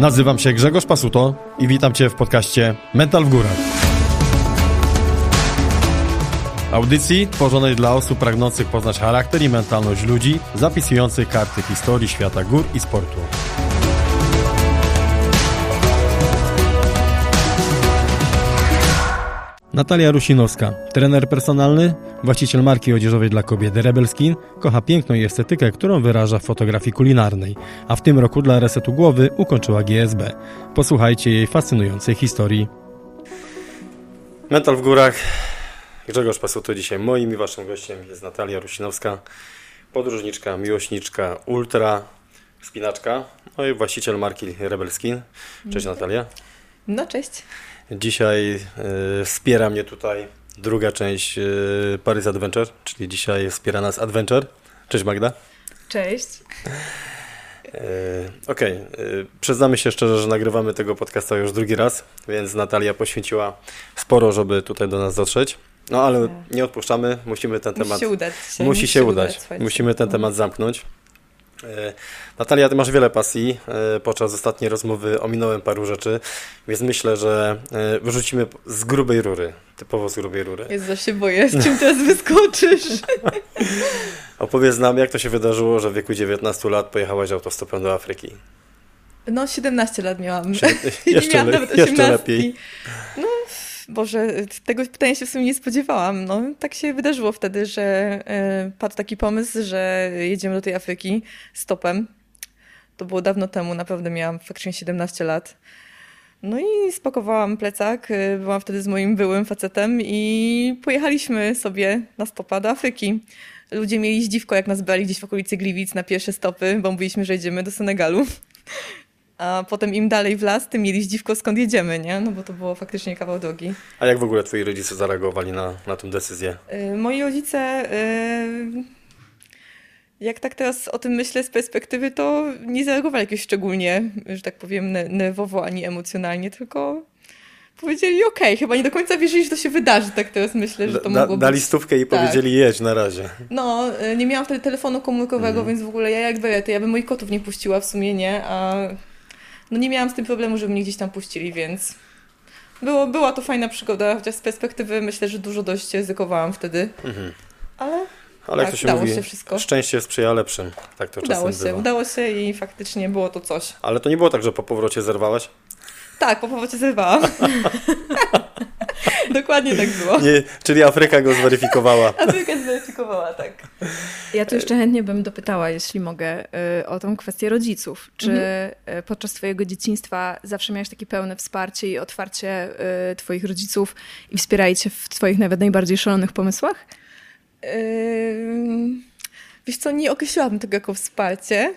Nazywam się Grzegorz Pasuto i witam Cię w podcaście Mental w Górach. Audycji tworzonej dla osób pragnących poznać charakter i mentalność ludzi, zapisujących karty historii świata gór i sportu. Natalia Rusinowska, trener personalny, właściciel marki odzieżowej dla kobiet Rebel Skin, kocha piękną i estetykę, którą wyraża w fotografii kulinarnej, a w tym roku dla resetu głowy ukończyła GSB. Posłuchajcie jej fascynującej historii. Mental w górach. Grzegorz Pasuto dzisiaj moim i waszym gościem jest Natalia Rusinowska, podróżniczka, miłośniczka, ultra, spinaczka, no i właściciel marki Rebel Skin. Cześć Natalia. No cześć. Dzisiaj y, wspiera mnie tutaj druga część y, Paris Adventure, czyli dzisiaj wspiera nas Adventure. Cześć Magda. Cześć. Y, Okej, okay. przyznamy się szczerze, że nagrywamy tego podcasta już drugi raz, więc Natalia poświęciła sporo, żeby tutaj do nas dotrzeć. No ale nie odpuszczamy, musimy ten musi temat. Się udać się. Musi, się udać. udać musimy ten temat zamknąć. E, Natalia, ty masz wiele pasji. E, podczas ostatniej rozmowy ominąłem paru rzeczy, więc myślę, że e, wyrzucimy z grubej rury. Typowo z grubej rury. Jest za się boję, z czym teraz wyskoczysz. Opowiedz nam, jak to się wydarzyło, że w wieku 19 lat pojechałaś autostopem do Afryki. No, 17 lat miałam. Jeszcze, miałam le nawet jeszcze lepiej. No, Boże, tego pytania się w sumie nie spodziewałam. No, tak się wydarzyło wtedy, że e, padł taki pomysł, że jedziemy do tej Afryki stopem. To było dawno temu, naprawdę miałam faktycznie 17 lat. No i spakowałam plecak, e, byłam wtedy z moim byłym facetem i pojechaliśmy sobie na stopa do Afryki. Ludzie mieli zdziwko, jak nas brali gdzieś w okolicy Gliwic na pierwsze stopy, bo mówiliśmy, że jedziemy do Senegalu a potem im dalej w las, tym mieli zdziwko skąd jedziemy, nie? No bo to było faktycznie kawał drogi. A jak w ogóle twoi rodzice zareagowali na, na tę decyzję? Yy, moi rodzice... Yy, jak tak teraz o tym myślę z perspektywy, to nie zareagowali jakoś szczególnie, że tak powiem, nerwowo ani emocjonalnie, tylko powiedzieli okej, okay. chyba nie do końca wierzyli, że to się wydarzy, tak teraz myślę, że to da, mogło Dali stówkę i tak. powiedzieli jedź na razie. No, y, nie miałam wtedy telefonu komórkowego, mm. więc w ogóle ja jak berety, ja bym moich kotów nie puściła w sumie, nie, a no nie miałam z tym problemu, żeby mnie gdzieś tam puścili, więc było, była to fajna przygoda, chociaż z perspektywy myślę, że dużo dość ryzykowałam wtedy, mhm. ale... Ale tak, jak to się udało mówi, się wszystko. szczęście sprzyja lepszym. Tak to udało czasem się, bywa. Udało się i faktycznie było to coś. Ale to nie było tak, że po powrocie zerwałaś? Tak, po powrocie zerwałam. Dokładnie tak było. Nie, czyli Afryka go zweryfikowała. Afryka zweryfikowała, tak. Ja tu jeszcze chętnie bym dopytała, jeśli mogę, y, o tą kwestię rodziców. Czy mhm. Y, podczas Twojego dzieciństwa zawsze miałeś takie pełne wsparcie i otwarcie y, Twoich rodziców i wspierali Cię w Twoich nawet najbardziej szalonych pomysłach? Yy, wiesz co, nie określiłabym tego jako wsparcie.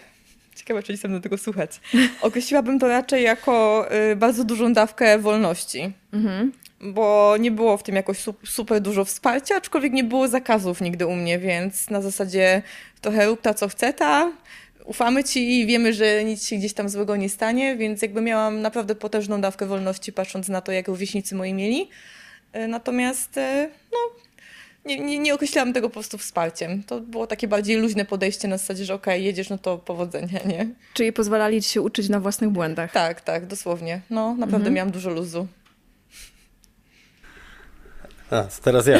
Ciekawe, czy jestem do tego słuchać. Określiłabym to raczej jako bardzo dużą dawkę wolności. Mhm bo nie było w tym jakoś super dużo wsparcia, aczkolwiek nie było zakazów nigdy u mnie, więc na zasadzie trochę rób ta co chce ta, ufamy ci i wiemy, że nic się gdzieś tam złego nie stanie, więc jakby miałam naprawdę potężną dawkę wolności patrząc na to, jak rówieśnicy moi mieli. E, natomiast e, no, nie, nie, nie określałam tego po prostu wsparciem. To było takie bardziej luźne podejście na zasadzie, że okej, okay, jedziesz, no to powodzenia, nie? Czyli pozwalali ci się uczyć na własnych błędach. Tak, tak, dosłownie. No, naprawdę mhm. miałam dużo luzu. A, teraz ja.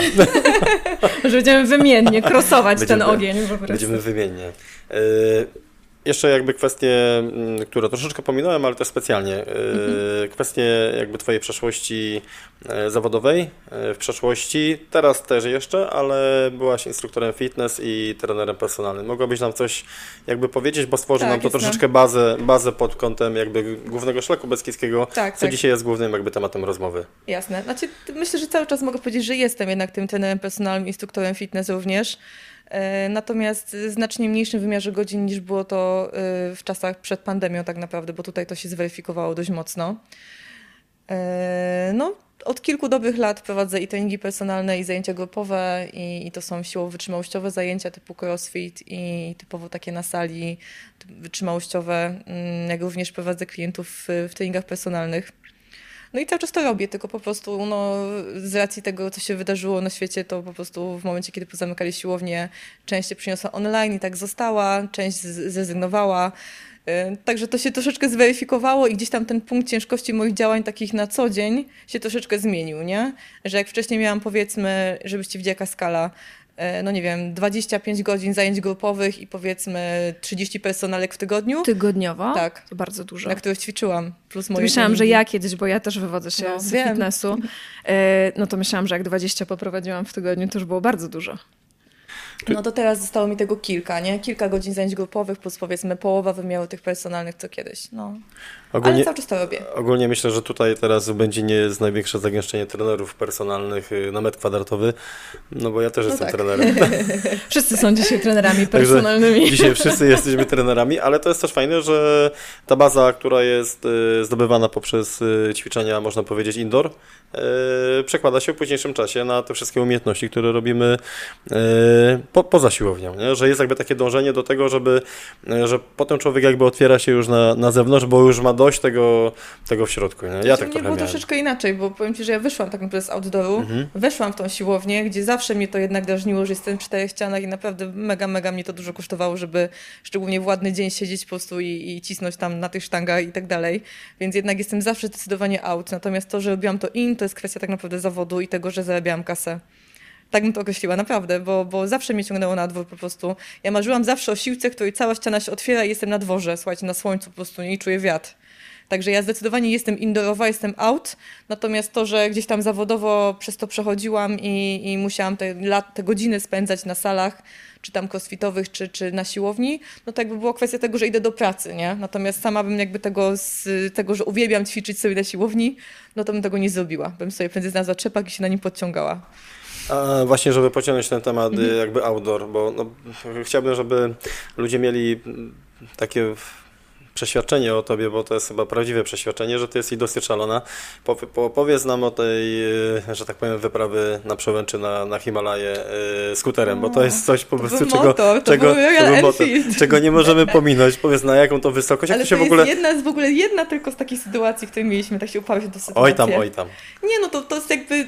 że będziemy wymiennie krosować będziemy, ten ogień po prostu. Będziemy wymiennie. Y jeszcze jakby kwestie, mm, które troszeczkę pominąłem, ale też specjalnie. Y, mhm. Kwestie jakby twojej przeszłości e, zawodowej e, w przeszłości. Teraz też jeszcze, ale byłaś instruktorem fitness i trenerem personalnym. Mogłabyś nam coś jakby powiedzieć, bo stworzy tak, nam to troszeczkę bazę, bazę pod kątem jakby głównego szlaku beskidzkiego, tak, co tak. dzisiaj jest głównym jakby tematem rozmowy. Jasne. Znaczy, myślę, że cały czas mogę powiedzieć, że jestem jednak tym trenerem personalnym, instruktorem fitness również. E, natomiast w znacznie mniejszym wymiarze godzin niż było to e, w czasach przed pandemią tak naprawdę, bo tutaj to się zweryfikowało dość mocno. E, no, od kilku dobrych lat prowadzę i treningi personalne, i zajęcia grupowe, i, i to są siłowo-wytrzymałościowe zajęcia typu crossfit i typowo takie na sali wytrzymałościowe, mm, jak również prowadzę klientów w, w treningach personalnych. No i cały czas to robię, tylko po prostu no, z racji tego, co się wydarzyło na świecie, to po prostu w momencie, kiedy pozamykali siłownię, część się przyniosła online i tak została, część zrezygnowała. Y, także to się troszeczkę zweryfikowało i gdzieś tam ten punkt ciężkości moich działań takich na co dzień się troszeczkę zmienił, nie? Że jak wcześniej miałam powiedzmy, żebyście widzieli jaka skala, no nie wiem, 25 godzin zajęć grupowych i powiedzmy 30 personalek w tygodniu. Tygodniowo? Tak. To bardzo dużo. Na których ćwiczyłam. Plus To moje myślałam, że treningi. ja kiedyś, bo ja też wywodzę się No, z wiem. fitnessu, e, no to myślałam, że jak 20 poprowadziłam w tygodniu, to już było bardzo dużo. No to teraz zostało mi tego kilka, nie? Kilka godzin zajęć grupowych plus powiedzmy połowa wymiaru tych personalnych co kiedyś, no. Ale Ogólnie, cały czas to robię. ogólnie myślę, że tutaj teraz będzie nie jest największe zagęszczenie trenerów personalnych y, na metr kwadratowy, no bo ja też jestem tak. trenerem. Wszyscy są dzisiaj trenerami Także personalnymi. Dzisiaj wszyscy jesteśmy trenerami, ale to jest też fajne, że ta baza, która jest y, zdobywana poprzez y, ćwiczenia, można powiedzieć, indoor, przekłada się w późniejszym czasie na te wszystkie umiejętności, które robimy po, poza siłownią, nie? że jest jakby takie dążenie do tego, żeby, że potem człowiek jakby otwiera się już na, na zewnątrz, bo już ma dość tego, tego w środku. Nie? Ja Znaczy, tak mnie było miałem. troszeczkę inaczej, bo powiem Ci, że ja wyszłam tak naprawdę z outdooru, Mhm. weszłam w tą siłownię, gdzie zawsze mnie to jednak drażniło, że jestem przy czterech ścianach i naprawdę mega, mega mnie to dużo kosztowało, żeby szczególnie w ładny dzień siedzieć po prostu i, i cisnąć tam na tych sztangach i tak dalej, więc jednak jestem zawsze zdecydowanie out, natomiast to, że robiłam to in, to jest kwestia tak naprawdę zawodu i tego, że zarabiałam kasę. Tak bym to określiła, naprawdę, bo, bo zawsze mnie ciągnęło na dwór po prostu. Ja marzyłam zawsze o siłce, której cała ściana się otwiera i jestem na dworze, słuchajcie, na słońcu po prostu nie i czuję wiatr. Także ja zdecydowanie jestem indoorowa, jestem out, natomiast to, że gdzieś tam zawodowo przez to przechodziłam i, i musiałam te, lat, te godziny spędzać na salach, czy tam crossfitowych, czy, czy na siłowni, no to jakby była kwestia tego, że idę do pracy, nie? Natomiast sama bym jakby tego, z tego, że uwielbiam ćwiczyć sobie na siłowni, no to bym tego nie zrobiła. Bym sobie prędzej znalazła czepak i się na nim podciągała. A właśnie, żeby pociągnąć ten temat Mhm. jakby outdoor, bo no, chciałbym, żeby ludzie mieli takie przeświadczenie o tobie, bo to jest chyba prawdziwe przeświadczenie, że ty jesteś dosyć szalona. Po, po, powiedz nam o tej, y, że tak powiem, wyprawy na przełęczy na, na Himalaję y, skuterem, bo to jest coś po prostu, czego, motor, czego, motor, czego nie możemy pominąć. Powiedz na jaką to wysokość, jak Ale to się to w ogóle... jest jedna z w ogóle jedna tylko z takich sytuacji, które mieliśmy, tak się się do sytuacji. Oj tam, oj tam. Nie, no to, to jest jakby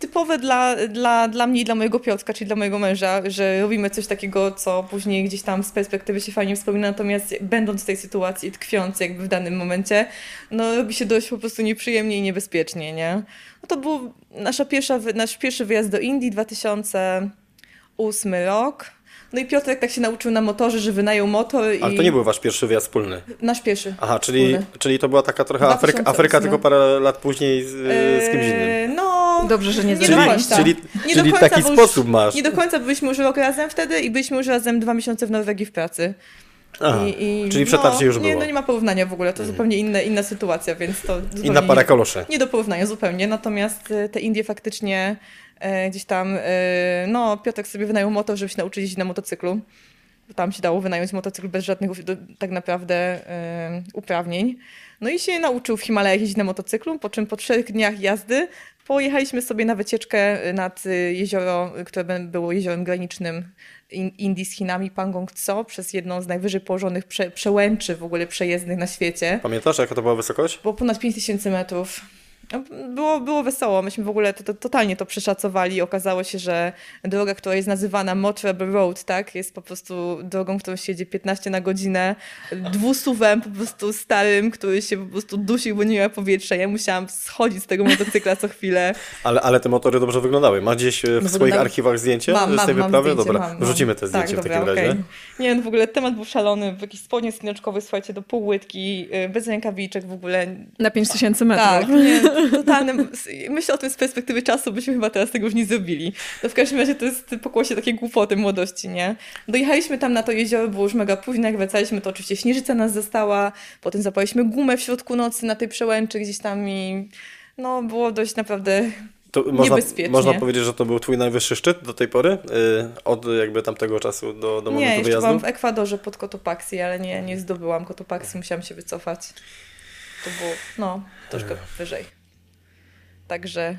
typowe dla, dla, dla mnie i dla mojego Piotrka, czyli dla mojego męża, że robimy coś takiego, co później gdzieś tam z perspektywy się fajnie wspomina, natomiast będąc w tej sytuacji tkwiąc jakby w danym momencie, no robi się dość po prostu nieprzyjemnie i niebezpiecznie, nie? No to był nasza pierwsza, nasz pierwszy wyjazd do Indii, 2008 rok. No i Piotrek tak się nauczył na motorze, że wynajął motor i... Ale to nie był wasz pierwszy wyjazd wspólny. Nasz pierwszy. Aha, czyli, Wspólny. czyli to była taka trochę Afryka, 2008. Afryka tylko parę lat później z, z kimś innym. Eee, No, Dobrze, że nie nie do Czyli, końca. czyli, Nie czyli do końca, taki sposób masz. Nie do końca byliśmy już rok razem wtedy i byliśmy już razem dwa miesiące w Norwegii w pracy. Aha, I, i, czyli przetarcie no, już nie, było. Mhm. No nie ma porównania w ogóle, to zupełnie inna, inna sytuacja, więc to Inna para nie, kaloszy. nie do porównania zupełnie. Natomiast e, te Indie faktycznie e, gdzieś tam, e, no Piotrek sobie wynajął motor, żeby się nauczyć jeździć na motocyklu. Tam się dało wynająć motocykl bez żadnych tak naprawdę e, uprawnień. No i się nauczył w Himalajach jeździć na motocyklu, po czym po trzech dniach jazdy pojechaliśmy sobie na wycieczkę nad e, jezioro, które było jeziorem granicznym In- Indii z Chinami, Pangong Tso, przez jedną z najwyżej położonych prze, przełęczy w ogóle przejezdnych na świecie. Pamiętasz, jaka to była wysokość? Było ponad 5000 metrów. Było, było wesoło. Myśmy w ogóle to, to, totalnie to przeszacowali. Okazało się, że droga, która jest nazywana Motreby Road, tak, jest po prostu drogą, którą się jedzie 15 na godzinę, dwusuwem po prostu starym, który się po prostu dusił, bo nie miał powietrza. Ja musiałam schodzić z tego motocykla co chwilę. Ale, ale te motory dobrze wyglądały. Masz gdzieś e, w No, swoich archiwach zdjęcie Mam, z mam, tej mam wyprawy? zdjęcie, dobra, mam, mam. wrzucimy te zdjęcie tak, w takim dobra, razie. okej. Nie, no w ogóle temat był szalony. W jakichś spodniach skiniaczkowych, słuchajcie, do półłytki, y, bez rękawiczek w ogóle. Na 5000 metrów. Tak, nie, totalne. Myślę o tym z perspektywy czasu, byśmy chyba teraz tego już nie zrobili. No w każdym razie to jest pokłosie takiej głupoty młodości, nie? Dojechaliśmy tam na to jezioro, było już mega późno, jak wracaliśmy, to oczywiście śnieżyca nas zastała, potem zapaliśmy gumę w środku nocy na tej przełęczy gdzieś tam i no było dość naprawdę To można, Niebezpiecznie. można powiedzieć, że to był twój najwyższy szczyt do tej pory? Y, Od jakby tamtego czasu do, do Nie, momentu wyjazdu? byłam w Ekwadorze pod Cotopaxi, ale nie, nie zdobyłam Cotopaxi, musiałam się wycofać. To było, no, troszkę wyżej. Także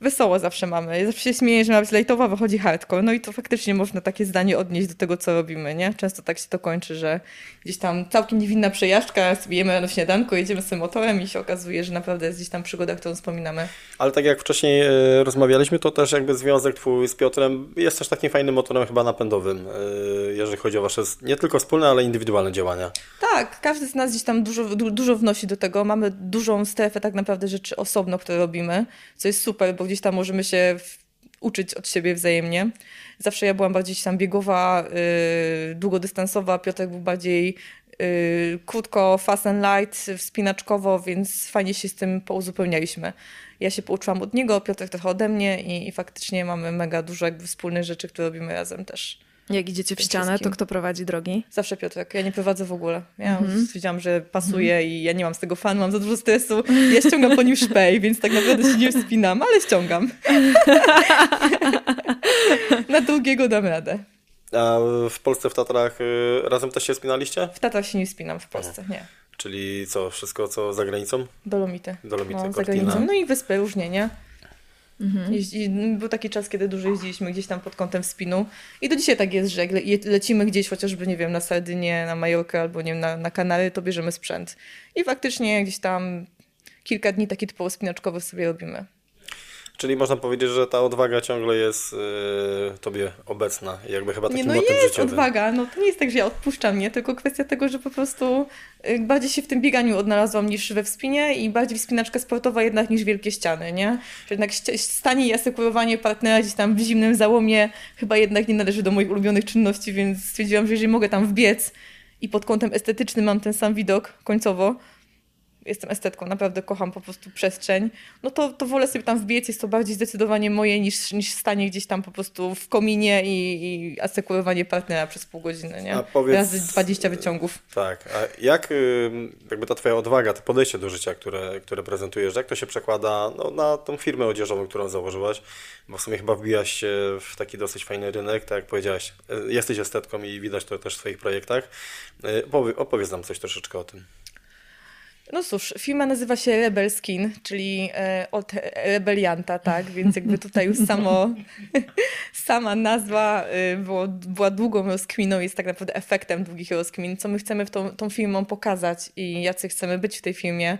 wesoło zawsze mamy. Zawsze się śmieję, że ma być lejtowa, wychodzi hardcore. No i to faktycznie można takie zdanie odnieść do tego, co robimy, nie? Często tak się to kończy, że gdzieś tam całkiem niewinna przejażdżka, sobie jemy na śniadanko, jedziemy z tym motorem i się okazuje, że naprawdę jest gdzieś tam przygoda, którą wspominamy. Ale tak jak wcześniej e, rozmawialiśmy, to też jakby związek twój z Piotrem jest też takim fajnym motorem chyba napędowym, e, jeżeli chodzi o wasze nie tylko wspólne, ale indywidualne działania. Tak, każdy z nas gdzieś tam dużo, du, dużo wnosi do tego. Mamy dużą strefę tak naprawdę rzeczy osobno, które robimy, co jest super, bo gdzieś tam możemy się uczyć od siebie wzajemnie. Zawsze ja byłam bardziej tam biegowa, yy, długodystansowa, Piotr był bardziej yy, krótko, fast and light, wspinaczkowo, więc fajnie się z tym pouzupełnialiśmy. Ja się pouczyłam od niego, Piotr trochę ode mnie i, i faktycznie mamy mega dużo jakby wspólnych rzeczy, które robimy razem też. Jak idziecie w ścianę, to kto prowadzi drogi? Zawsze Piotrek. Ja nie prowadzę w ogóle. Ja mm -hmm. że pasuje -hmm. i ja nie mam z tego fanu, mam za dużo stresu. Ja ściągam po nim szpej, więc tak naprawdę się nie wspinam, ale ściągam. Na długiego dam radę. A w Polsce, w Tatrach y, razem też się spinaliście? W Tatrach się nie spinam w Polsce, Aha. nie. Czyli co, wszystko co za granicą? Dolomity. Dolomity, no, za granicą. No i wyspy różnie, nie? Mhm. Był taki czas, kiedy dużo jeździliśmy gdzieś tam pod kątem spinu. I do dzisiaj tak jest, że jak le, lecimy gdzieś chociażby, nie wiem, na Sardynię, na Majorkę albo nie wiem, na, na Kanary, to bierzemy sprzęt. I faktycznie gdzieś tam kilka dni taki typowo spinaczkowy sobie robimy. Czyli można powiedzieć, że ta odwaga ciągle jest yy, tobie obecna, jakby chyba taki nie, no motyw jest życiowy. odwaga, no to nie jest tak, że ja odpuszczam, nie, tylko kwestia tego, że po prostu yy, bardziej się w tym bieganiu odnalazłam niż we wspinie i bardziej wspinaczka sportowa jednak niż wielkie ściany, nie? Że jednak stanie i asekurowanie partnera gdzieś tam w zimnym załomie chyba jednak nie należy do moich ulubionych czynności, więc stwierdziłam, że jeżeli mogę tam wbiec i pod kątem estetycznym mam ten sam widok końcowo, jestem estetką, naprawdę kocham po prostu przestrzeń, no to, to wolę sobie tam wbiec, jest to bardziej zdecydowanie moje niż, niż stanie gdzieś tam po prostu w kominie i, i asekurowanie partnera przez pół godziny, nie? A powiedz, Razy 20 wyciągów. Tak, a jak jakby ta twoja odwaga, to podejście do życia, które, które prezentujesz, jak to się przekłada no, na tą firmę odzieżową, którą założyłaś? Bo w sumie chyba wbijasz się w taki dosyć fajny rynek, tak jak powiedziałaś, e, jesteś estetką i widać to też w swoich projektach. E, opowiedz nam coś troszeczkę o tym. No cóż, firma nazywa się Rebel Skin, czyli e, od rebelianta, tak? Więc jakby tutaj już samo, sama nazwa e, było, była długą rozkminą, jest tak naprawdę efektem długich rozkmin. Co my chcemy w tą, tą firmą pokazać i jacy chcemy być w tej firmie.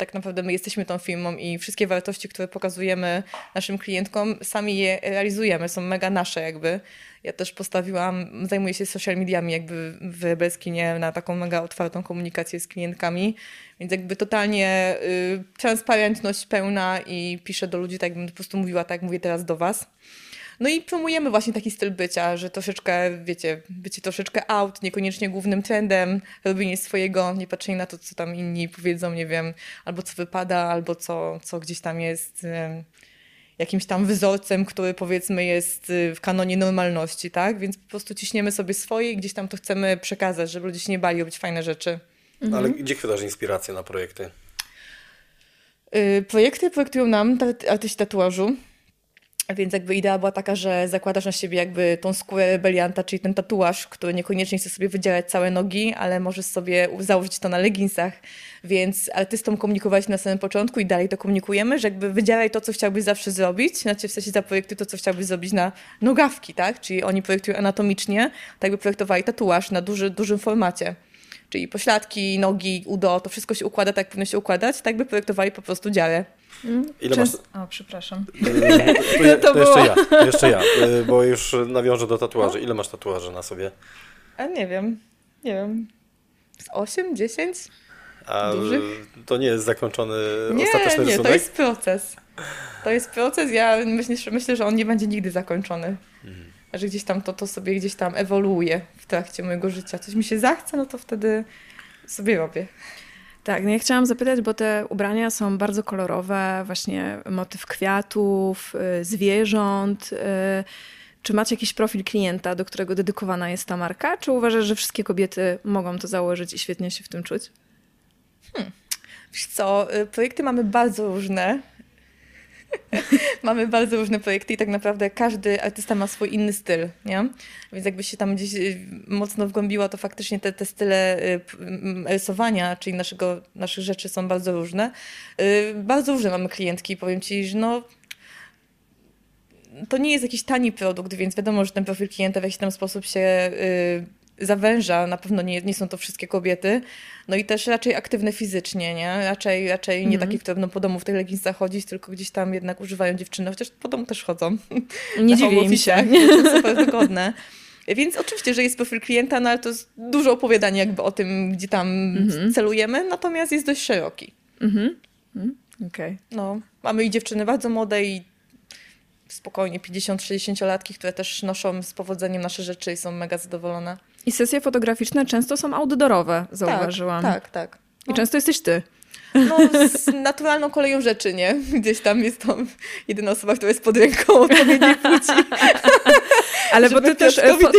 Tak naprawdę my jesteśmy tą firmą i wszystkie wartości, które pokazujemy naszym klientkom, sami je realizujemy, są mega nasze jakby. Ja też postawiłam, zajmuję się social mediami jakby w Beskinie na taką mega otwartą komunikację z klientkami, więc jakby totalnie y, transparentność pełna i piszę do ludzi tak jakbym po prostu mówiła, tak jak mówię teraz do was. No i promujemy właśnie taki styl bycia, że troszeczkę, wiecie, bycie troszeczkę out, niekoniecznie głównym trendem, robienie swojego, nie patrzenie na to, co tam inni powiedzą, nie wiem, albo co wypada, albo co, co gdzieś tam jest jakimś tam wzorcem, który powiedzmy jest y, w kanonie normalności, tak? Więc po prostu ciśniemy sobie swoje i gdzieś tam to chcemy przekazać, żeby ludzie się nie bali robić fajne rzeczy. Mhm. Ale gdzie chwytasz inspirację na projekty? Yy, projekty projektują nam artyści tatuażu. Więc jakby idea była taka, że zakładasz na siebie jakby tą skórę rebelianta, czyli ten tatuaż, który niekoniecznie chce sobie wydzierać całe nogi, ale możesz sobie założyć to na leginsach. Więc artystom komunikowałeś na samym początku i dalej to komunikujemy, że jakby wydzieraj to, co chciałbyś zawsze zrobić, znaczy w sensie zaprojektuj to, co chciałbyś zrobić na nogawki, tak? Czyli oni projektują anatomicznie, tak by projektowali tatuaż na duży, dużym formacie czyli pośladki, nogi, udo, to wszystko się układa tak, jak powinno się układać, tak by projektowali po prostu dziarę. Mm. Ile Częst... masz... O, przepraszam. To, to, to jeszcze ja, to jeszcze ja, y, bo już nawiążę do tatuaży. Ile masz tatuaży na sobie? A nie wiem, nie wiem. Z 8, 10? A Dużych? to nie jest zakończony nie, ostateczny nie, rysunek? to jest proces. To jest proces, ja myślę, myślę że on nie będzie nigdy zakończony. Mhm. Że gdzieś tam to, to sobie gdzieś tam ewoluuje w trakcie mojego życia. Coś mi się zachce, no to wtedy sobie robię. Tak, no ja chciałam zapytać, bo te ubrania są bardzo kolorowe, właśnie motyw kwiatów, y, zwierząt. Y, czy macie jakiś profil klienta, do którego dedykowana jest ta marka? Czy uważasz, że wszystkie kobiety mogą to założyć i świetnie się w tym czuć? Hmm. Wiesz co, y, projekty mamy bardzo różne. Mamy bardzo różne projekty i tak naprawdę każdy artysta ma swój inny styl, nie? Więc jakby się tam gdzieś y, mocno wgłębiła, to faktycznie te, te style y, rysowania, czyli naszego, naszych rzeczy są bardzo różne. Y, bardzo różne mamy klientki, powiem Ci, że no to nie jest jakiś tani produkt, więc wiadomo, że ten profil klienta w jakiś tam sposób się zawęża. Na pewno nie, nie są to wszystkie kobiety. No i też raczej aktywne fizycznie, nie? Raczej, raczej nie takie, które będą po domu w tych leginsach chodzić, tylko gdzieś tam jednak używają dziewczyny, chociaż po domu też chodzą. Nie dziwię im się. To super wygodne. Więc oczywiście, że jest profil klienta, no ale to jest dużo opowiadania jakby o tym, gdzie tam celujemy, natomiast jest dość szeroki. Okej. No, mamy i dziewczyny bardzo młode i spokojnie 50-60-latki, które też noszą z powodzeniem nasze rzeczy i są mega zadowolone. I sesje fotograficzne często są outdoorowe, zauważyłam. Tak, tak, tak. I często jesteś ty. No, z naturalną koleją rzeczy, nie? Gdzieś tam jest to jedyna osoba, która jest pod ręką odpowiedniej płci, Ale bo ty też, e, foto,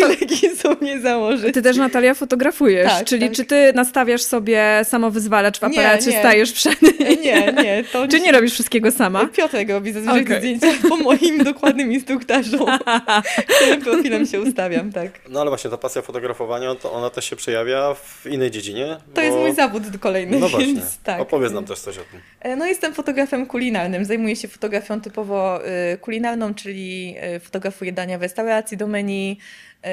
nie założyć. ty też Natalia fotografujesz, Tak, czyli tak. czy ty nastawiasz sobie samowyzwalacz w Nie, aparacie, nie. stajesz przed Nie, nie, to Czy nie robisz wszystkiego sama? Piotrek robi zazwyczaj Okej. zdjęcia po moim dokładnym instruktażu, którym profilem się ustawiam, tak. No ale właśnie ta pasja fotografowania, to ona też się przejawia w innej dziedzinie. To jest bo- mój zawód kolejny, No właśnie, więc tak. opowiedz nam też coś o tym. E, No jestem fotografem kulinarnym. Zajmuję się fotografią typowo y, kulinarną, czyli y, fotografuję dania w restauracji do menu,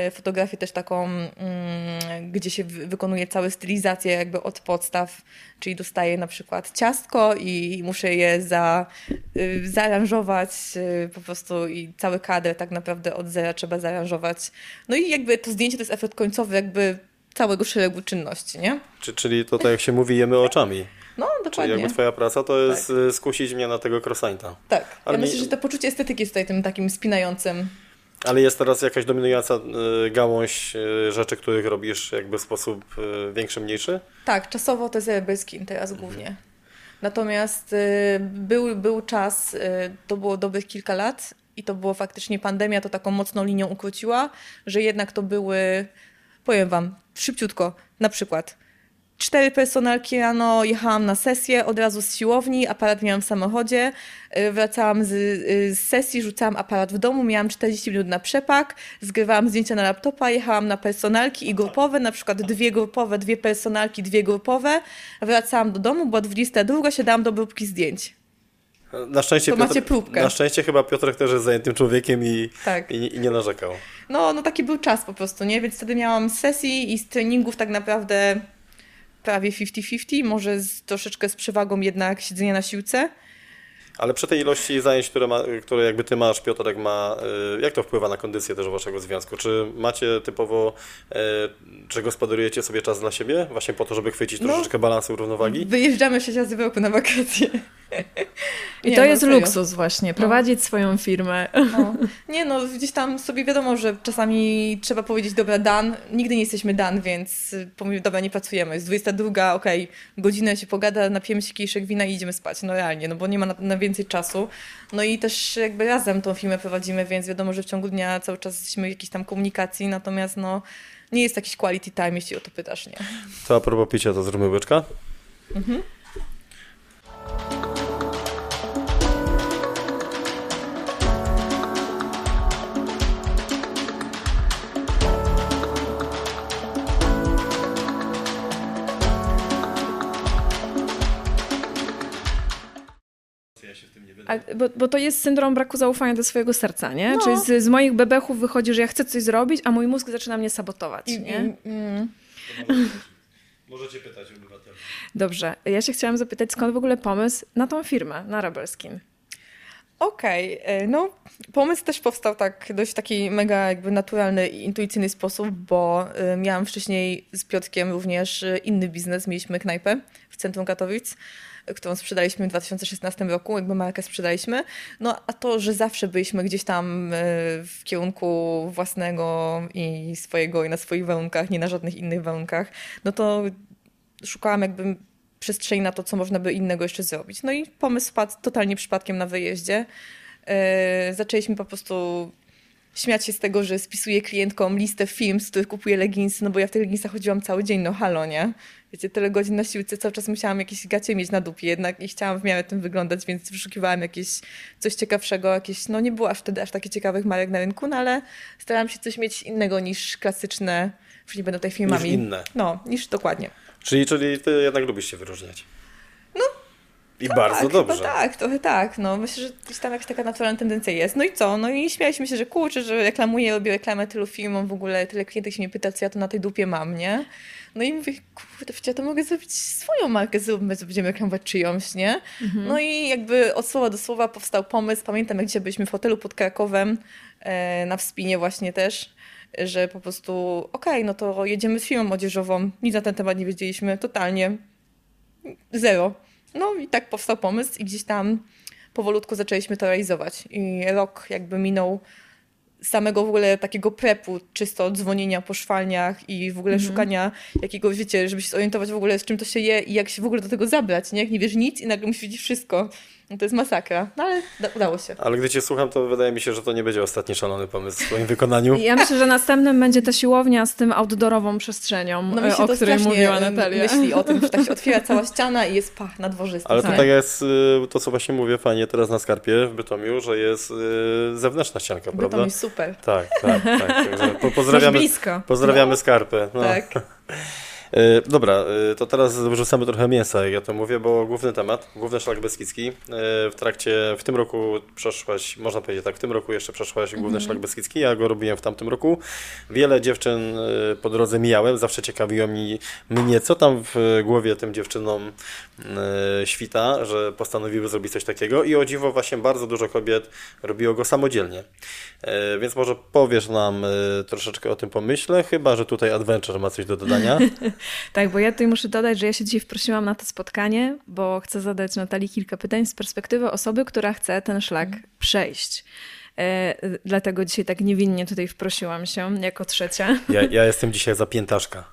y, fotografię też taką, mm, gdzie się wy- wykonuje całe stylizacje jakby od podstaw, czyli dostaję na przykład ciastko i muszę je za, y, zaaranżować y, po prostu i cały kadr tak naprawdę od zera trzeba zaaranżować. No i jakby to zdjęcie to jest efekt końcowy jakby całego szeregu czynności, nie? Czy, czyli to tak jak się mówi, jemy oczami. No, Czyli dokładnie. jakby twoja praca to jest y, skusić mnie na tego croissanta. Tak, Ale ja mi- myślę, że to poczucie estetyki jest tutaj tym takim spinającym. Ale jest teraz jakaś dominująca y, gałąź y, rzeczy, których robisz jakby w sposób y, większy, mniejszy? Tak, czasowo to jest Rebelskin teraz głównie. Natomiast y, był, był czas, to było dobrych kilka lat i to było faktycznie pandemia, to taką mocną linią ukróciła, że jednak to były, powiem wam, szybciutko, na przykład cztery personalki rano, jechałam na sesję, od razu z siłowni, aparat miałam w samochodzie, y, wracałam z, y, z sesji, rzucałam aparat w domu, miałam 40 minut na przepak, zgrywałam zdjęcia na laptopa, jechałam na personalki i grupowe, na przykład dwie grupowe, dwie personalki, dwie grupowe, wracałam do domu, była 22, siadałam do próbki zdjęć. Na szczęście, próbkę. na szczęście chyba Piotrek też jest zajętym człowiekiem i, Tak. i, i nie narzekał. No, no taki był czas po prostu, nie? Więc wtedy miałam sesji i z treningów tak naprawdę prawie 50-50, może z, troszeczkę z przewagą jednak siedzenia na siłce. Ale przy tej ilości zajęć, które, ma, które jakby ty masz, Piotrek ma, y, jak to wpływa na kondycję też waszego związku? Czy macie typowo, y, czy gospodarujecie sobie czas dla siebie, właśnie po to, żeby chwycić No. troszeczkę balansu równowagi? Wyjeżdżamy sześć razy w roku na wakacje. I Nie, to no, jest serio. luksus właśnie, prowadzić swoją firmę. No. Nie no, gdzieś tam sobie wiadomo, że czasami trzeba powiedzieć, dobra, dan, nigdy nie jesteśmy dan, więc y, pomimo, dobra, nie pracujemy. Jest 22, okej, godzinę się pogada, napijemy się kieliszek wina i idziemy spać. No realnie, no bo nie ma na, na więcej czasu. No i też jakby razem tą firmę prowadzimy, więc wiadomo, że w ciągu dnia cały czas jesteśmy w jakiejś tam komunikacji, natomiast no nie jest jakiś quality time, jeśli o to pytasz, nie? To a propos picia, to zróbmy łyczka. A, bo, bo to jest syndrom braku zaufania do swojego serca, nie? No. Czyli z, z moich bebechów wychodzi, że ja chcę coś zrobić, a mój mózg zaczyna mnie sabotować, I, nie? i, mm. Możecie pytać obywateli. Dobrze. Ja się chciałam zapytać, skąd w ogóle pomysł na tą firmę, na Rebelskin? Okej, e, no pomysł też powstał tak dość taki mega jakby naturalny i intuicyjny sposób, bo e, miałam wcześniej z Piotrkiem również e, inny biznes, mieliśmy knajpę w centrum Katowic, którą sprzedaliśmy w 2016 roku, jakby markę sprzedaliśmy, no a to, że zawsze byliśmy gdzieś tam w kierunku własnego i swojego i na swoich warunkach, nie na żadnych innych warunkach, no to szukałam jakby przestrzeni na to, co można by innego jeszcze zrobić. No i pomysł wpadł totalnie przypadkiem na wyjeździe. Yy, zaczęliśmy po prostu śmiać się z tego, że spisuję klientkom listę film, z których kupuję leginsy, no bo ja w tych leginsach chodziłam cały dzień, no halo, nie? Wiecie, tyle godzin na siłce, cały czas musiałam jakieś gacie mieć na dupie jednak i chciałam w miarę tym wyglądać, więc wyszukiwałam jakieś coś ciekawszego, jakieś, no nie było aż wtedy aż takich ciekawych marek na rynku, no ale starałam się coś mieć innego niż klasyczne, już nie będą tutaj filmami. Niż inne. No, niż dokładnie. Czyli, czyli ty jednak lubisz się wyróżniać. I bardzo tak, dobrze. Tak, trochę tak. No, myślę, że gdzieś tam jakaś taka naturalna tendencja jest. No i co? No i śmialiśmy się, że kurczę, że reklamuję, robię reklamę tylu filmom, w ogóle tyle klientów się mnie pyta, co ja to na tej dupie mam, nie? No i mówię, kurde, przecież ja to mogę zrobić swoją markę, zróbmy, co będziemy reklamować czyjąś, nie? Mhm. No i jakby od słowa do słowa powstał pomysł. Pamiętam, jak dzisiaj byliśmy w hotelu pod Krakowem, e, na Wspinie właśnie też, że po prostu okej, okay, no to jedziemy z firmą odzieżową. Nic na ten temat nie wiedzieliśmy, totalnie. Zero. No i tak powstał pomysł i gdzieś tam powolutku zaczęliśmy to realizować. I rok jakby minął samego w ogóle takiego prepu, czysto dzwonienia po szwalniach i w ogóle mm -hmm. szukania jakiegoś, wiecie, żeby się zorientować w ogóle z czym to się je i jak się w ogóle do tego zabrać, nie? Jak nie wiesz nic i nagle musisz wiedzieć wszystko. No to jest masakra, no ale udało się. Ale gdy cię słucham, to wydaje mi się, że to nie będzie ostatni szalony pomysł w swoim wykonaniu. Ja myślę, że następnym będzie ta siłownia z tym outdoorową przestrzenią, no e, o której mówiła Natalia. myśli o tym, że tak się otwiera cała ściana i jest pach na dworzystym. Ale tutaj jest y, to, co właśnie mówię fajnie teraz na Skarpie w Bytomiu, że jest y, zewnętrzna ścianka, prawda? Bytom jest super. Tak, tak, tak. pozdrawiamy, pozdrawiamy no. Skarpę. No. Tak. E, dobra, e, to teraz wrzucamy trochę mięsa, jak ja to mówię, bo główny temat, główny szlak Beskidzki. E, w trakcie, w tym roku przeszłaś, można powiedzieć tak, w tym roku jeszcze przeszłaś główny mm -hmm. szlak Beskidzki, ja go robiłem w tamtym roku. Wiele dziewczyn po drodze mijałem, zawsze ciekawiło mi, mnie, co tam w głowie tym dziewczynom świta, że postanowiły zrobić coś takiego i o dziwo właśnie bardzo dużo kobiet robiło go samodzielnie. Więc może powiesz nam troszeczkę o tym pomyśle, chyba, że tutaj Adventure ma coś do dodania. tak, bo ja tutaj muszę dodać, że ja się dzisiaj wprosiłam na to spotkanie, bo chcę zadać Natalii kilka pytań z perspektywy osoby, która chce ten szlak mm. przejść. E, dlatego dzisiaj tak niewinnie tutaj wprosiłam się jako trzecia. Ja, ja jestem dzisiaj zapiętaszka.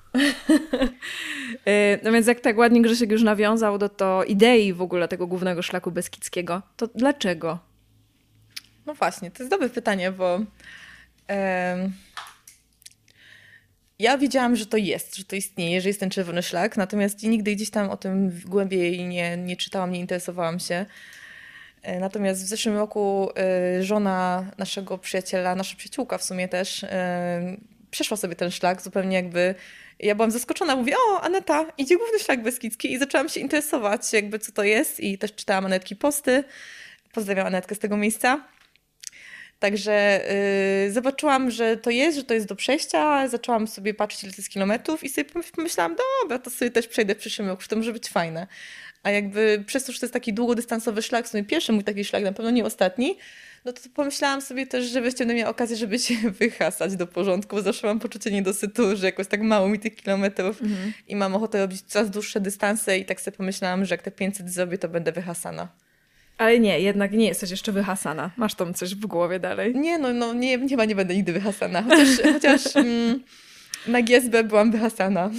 e, no więc jak tak ładnie Grzesiek już nawiązał do to idei w ogóle tego głównego szlaku Beskidzkiego, to dlaczego? No właśnie, to jest dobre pytanie, bo ja wiedziałam, że to jest, że to istnieje, że jest ten czerwony szlak, natomiast nigdy gdzieś tam o tym głębiej nie, nie czytałam, nie interesowałam się. E, natomiast w zeszłym roku e, żona naszego przyjaciela, nasza przyjaciółka w sumie też, e, przeszła sobie ten szlak zupełnie jakby. Ja byłam zaskoczona, mówię, o, Aneta, idzie główny szlak beskidzki i zaczęłam się interesować, jakby co to jest i też czytałam Anetki posty. Pozdrawiam Anetkę z tego miejsca. Także yy, zobaczyłam, że to jest, że to jest do przejścia, zaczęłam sobie patrzeć ile to jest kilometrów i sobie pomyślałam, dobra, to sobie też przejdę w przyszłym roku, to może być fajne. A jakby przez to, że to jest taki długodystansowy szlak, w sumie pierwszy mój taki szlak, na pewno nie ostatni, no to pomyślałam sobie też, że weźcie miała okazję, żeby się wyhasać do porządku, bo zawsze mam poczucie niedosytu, że jakoś tak mało mi tych kilometrów mhm. i mam ochotę robić coraz dłuższe dystanse i tak sobie pomyślałam, że jak te 500 zrobię, to będę wyhasana. Ale nie, jednak nie jesteś jeszcze wyhasana. Masz tam coś w głowie dalej. Nie, no, no nie, chyba nie będę nigdy wyhasana. Chociaż, chociaż mm, na GSB byłam wyhasana.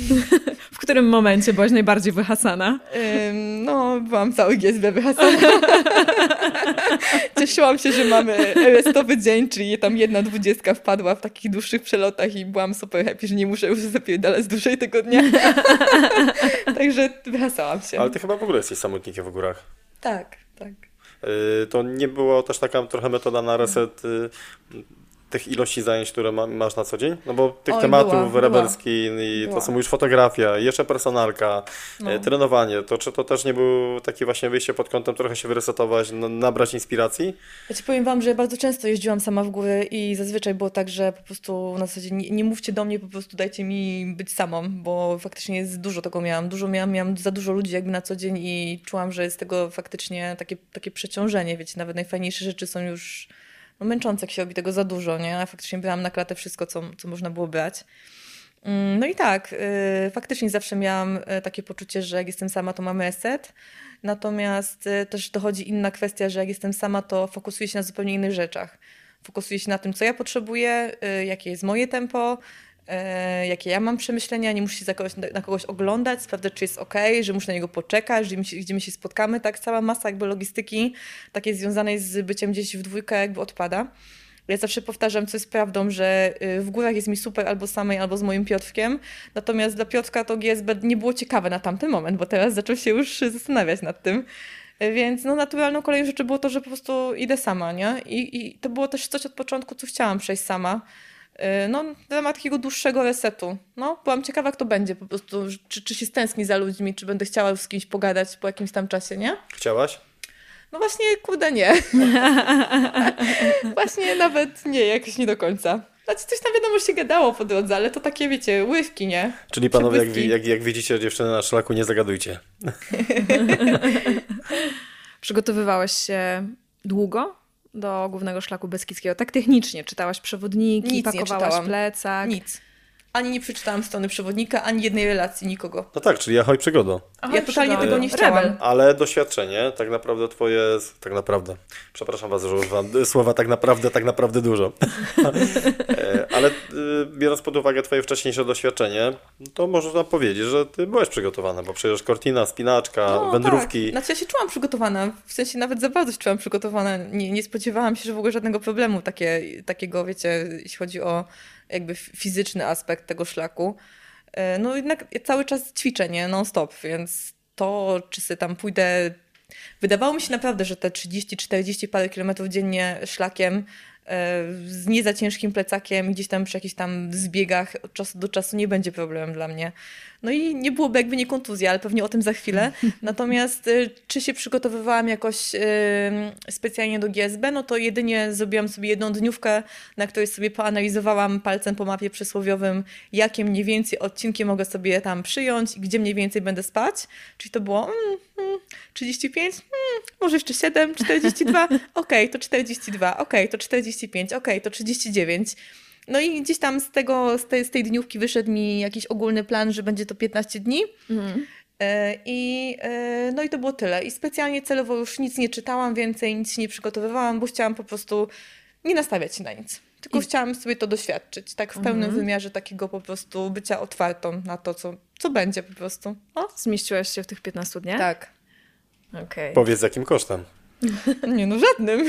W którym momencie byłaś najbardziej wyhasana? Ym, no, byłam cały GSB wyhasana. Cieszyłam się, że mamy restowy dzień, czyli tam jedna dwudziestka wpadła w takich dłuższych przelotach i byłam super happy, że nie muszę już zapierdalać dłużej tego dnia. Także wyhasałam się. Ale ty chyba w ogóle jesteś samotnikiem w górach. Tak, tak. Y, to nie było też taka trochę metoda na reset y, tych ilości zajęć, które ma, masz na co dzień? No bo tych Oj, tematów była, rebelski była. to co mówisz, fotografia, jeszcze personalka, no. E, trenowanie, to czy to też nie był taki właśnie wyjście pod kątem trochę się wyresetować, nabrać inspiracji? Ja ci powiem wam, że bardzo często jeździłam sama w górę i zazwyczaj było tak, że po prostu na zasadzie nie, nie mówcie do mnie, po prostu dajcie mi być samą, bo faktycznie jest dużo tego miałam, dużo miałam, miałam za dużo ludzi jakby na co dzień i czułam, że jest tego faktycznie takie, takie przeciążenie, wiecie, nawet najfajniejsze rzeczy są już no, męczące, jak się robi tego za dużo, nie? A faktycznie brałam na klatę wszystko, co, co można było brać. Mm, no i tak, y, faktycznie zawsze miałam y, takie poczucie, że jak jestem sama, to mamy eset. Natomiast y, też dochodzi inna kwestia, że jak jestem sama, to fokusuję się na zupełnie innych rzeczach. Fokusuję się na tym, co ja potrzebuję, jakie jest moje tempo, jakie ja mam przemyślenia, nie muszę się kogoś, na kogoś oglądać, sprawdzać, czy jest ok, że muszę na niego poczekać, się, gdzie my się spotkamy, tak cała masa jakby logistyki takiej związanej z byciem gdzieś w dwójkę jakby odpada. Ja zawsze powtarzam, co jest prawdą, że y, w górach jest mi super albo samej, albo z moim Piotrkiem. Natomiast dla Piotrka to GSB nie było ciekawe na tamten moment, bo teraz zaczął się już zastanawiać nad tym. Więc no, naturalną kolejną rzeczy było to, że po prostu idę sama, nie? I, I to było też coś od początku, co chciałam przejść sama. Y, no, w ramach takiego dłuższego resetu. No, byłam ciekawa, jak to będzie po prostu, czy, czy się stęskni za ludźmi, czy będę chciała już z kimś pogadać po jakimś tam czasie, nie? Chciałaś? No właśnie, kurde, nie. właśnie nawet nie, jakoś nie do końca. Znaczy coś tam wiadomo się gadało po drodze, ale to takie, wiecie, ływki, nie? Czyli panowie, jak, jak, jak widzicie dziewczynę na szlaku, nie zagadujcie. Przygotowywałeś się długo do głównego szlaku Beskidzkiego? Tak technicznie, czytałaś przewodniki, Nic pakowałaś plecak. Nic. Ani nie przeczytałam strony przewodnika, ani jednej relacji, nikogo. No tak, czyli ahoj przygodo. Aha, ja totalnie przygoda. tego nie chciałam. Rebel. Ale doświadczenie, tak naprawdę twoje, tak naprawdę, przepraszam was, że używam słowa tak naprawdę, tak naprawdę dużo. E, Ale y, biorąc pod uwagę twoje wcześniejsze doświadczenie, to można powiedzieć, że ty byłeś przygotowana, bo przecież kortina, spinaczka, No, wędrówki. Tak. Znaczy ja się czułam przygotowana, w sensie nawet za bardzo się czułam przygotowana. Nie, nie spodziewałam się, że w ogóle żadnego problemu takie, takiego, wiecie, jeśli chodzi o jakby fizyczny aspekt tego szlaku. E, No jednak cały czas ćwiczę, nie? Non-stop, więc to, czy sobie tam pójdę... Wydawało mi się naprawdę, że te 30-40 parę kilometrów dziennie szlakiem z nie za ciężkim plecakiem, gdzieś tam przy jakichś tam zbiegach od czasu do czasu nie będzie problemem dla mnie. No i nie byłoby jakby nie kontuzja, ale pewnie o tym za chwilę. Natomiast y, czy się przygotowywałam jakoś y, specjalnie do GSB, no to jedynie zrobiłam sobie jedną dniówkę, na której sobie poanalizowałam palcem po mapie przysłowiowym, jakie mniej więcej odcinki mogę sobie tam przyjąć i gdzie mniej więcej będę spać. Czyli to było mm, mm, 35, mm, może jeszcze 7, 42, okej, to 42, okej, to 45, okej, to 39. No i gdzieś tam z, tego, z, tej, z tej dniówki wyszedł mi jakiś ogólny plan, że będzie to 15 dni. Mhm. E, I, e, no i to było tyle. I specjalnie celowo już nic nie czytałam więcej, nic nie przygotowywałam, bo chciałam po prostu nie nastawiać się na nic. Tylko I- chciałam sobie to doświadczyć, tak w pełnym wymiarze takiego po prostu bycia otwartą na to, co, co będzie po prostu. O, Zmieściłaś się w tych 15 dniach? tak. Okej. Powiedz jakim kosztem. Nie no, żadnym.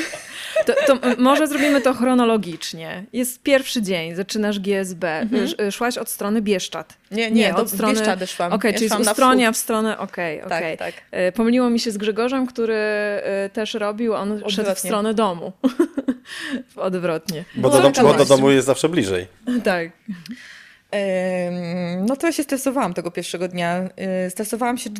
To, to może zrobimy to chronologicznie. Jest pierwszy dzień, zaczynasz GSB. Sz- Szłaś od strony Bieszczad. Nie, nie, do Bieszczady szłam. Okej, Ja czyli z Ustronia w stronę, okej, Tak, okej. tak. E, Pomyliło mi się z Grzegorzem, który e, też robił, on szedł w Odwrotnie. stronę domu. Odwrotnie. Bo, No, do, taka bo do domu jest zawsze bliżej. Tak. No to ja się stresowałam tego pierwszego dnia. Y, Stresowałam się.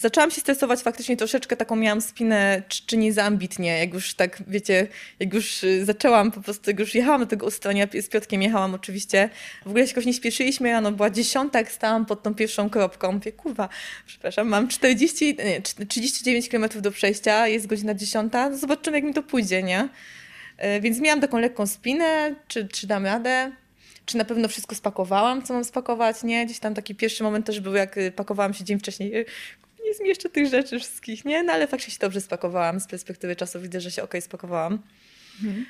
Zaczęłam się stresować faktycznie troszeczkę taką miałam spinę, czy, czy nie za ambitnie, jak już tak, wiecie, jak już y, zaczęłam po prostu, jak już jechałam do tego ustronia, z Piotkiem jechałam oczywiście, w ogóle się jakoś nie śpieszyliśmy, rano była dziesiąta, jak stałam pod tą pierwszą kropką, mówię, kurwa, przepraszam, mam 40, nie, 39 km do przejścia, jest godzina dziesiąta, no zobaczymy jak mi to pójdzie, nie? Y, Więc miałam taką lekką spinę, czy, czy dam radę, czy na pewno wszystko spakowałam, co mam spakować, nie? Gdzieś tam taki pierwszy moment też był, jak y, pakowałam się dzień wcześniej. Nie zmieszczę tych rzeczy wszystkich, nie? No ale faktycznie się dobrze spakowałam. Z perspektywy czasu widzę, że się okej spakowałam.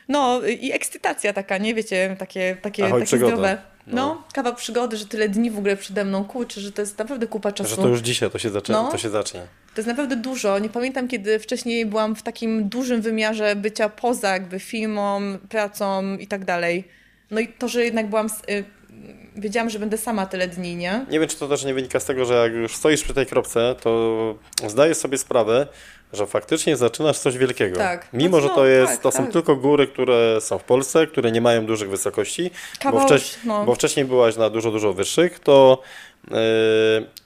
No y, i ekscytacja taka, nie? Wiecie, takie, takie, Ahoj, takie przygoda. zdrowe. No, No. kawał przygody, że tyle dni w ogóle przede mną, kurczę, że to jest naprawdę kupa czasu. Że to już dzisiaj to się, zacznie, No. to się zacznie. To jest naprawdę dużo. Nie pamiętam, kiedy wcześniej byłam w takim dużym wymiarze bycia poza jakby filmą, pracą i tak dalej. No i to, że jednak byłam, y, wiedziałam, że będę sama tyle dni, nie? Nie wiem, czy to też nie wynika z tego, że jak już stoisz przy tej kropce, to zdajesz sobie sprawę, że faktycznie zaczynasz coś wielkiego. Tak. Mimo, No, że to, jest, tak, to są tak. tylko góry, które są w Polsce, które nie mają dużych wysokości, bo, Kawał, wcześ, no. bo wcześniej byłaś na dużo, dużo wyższych, to,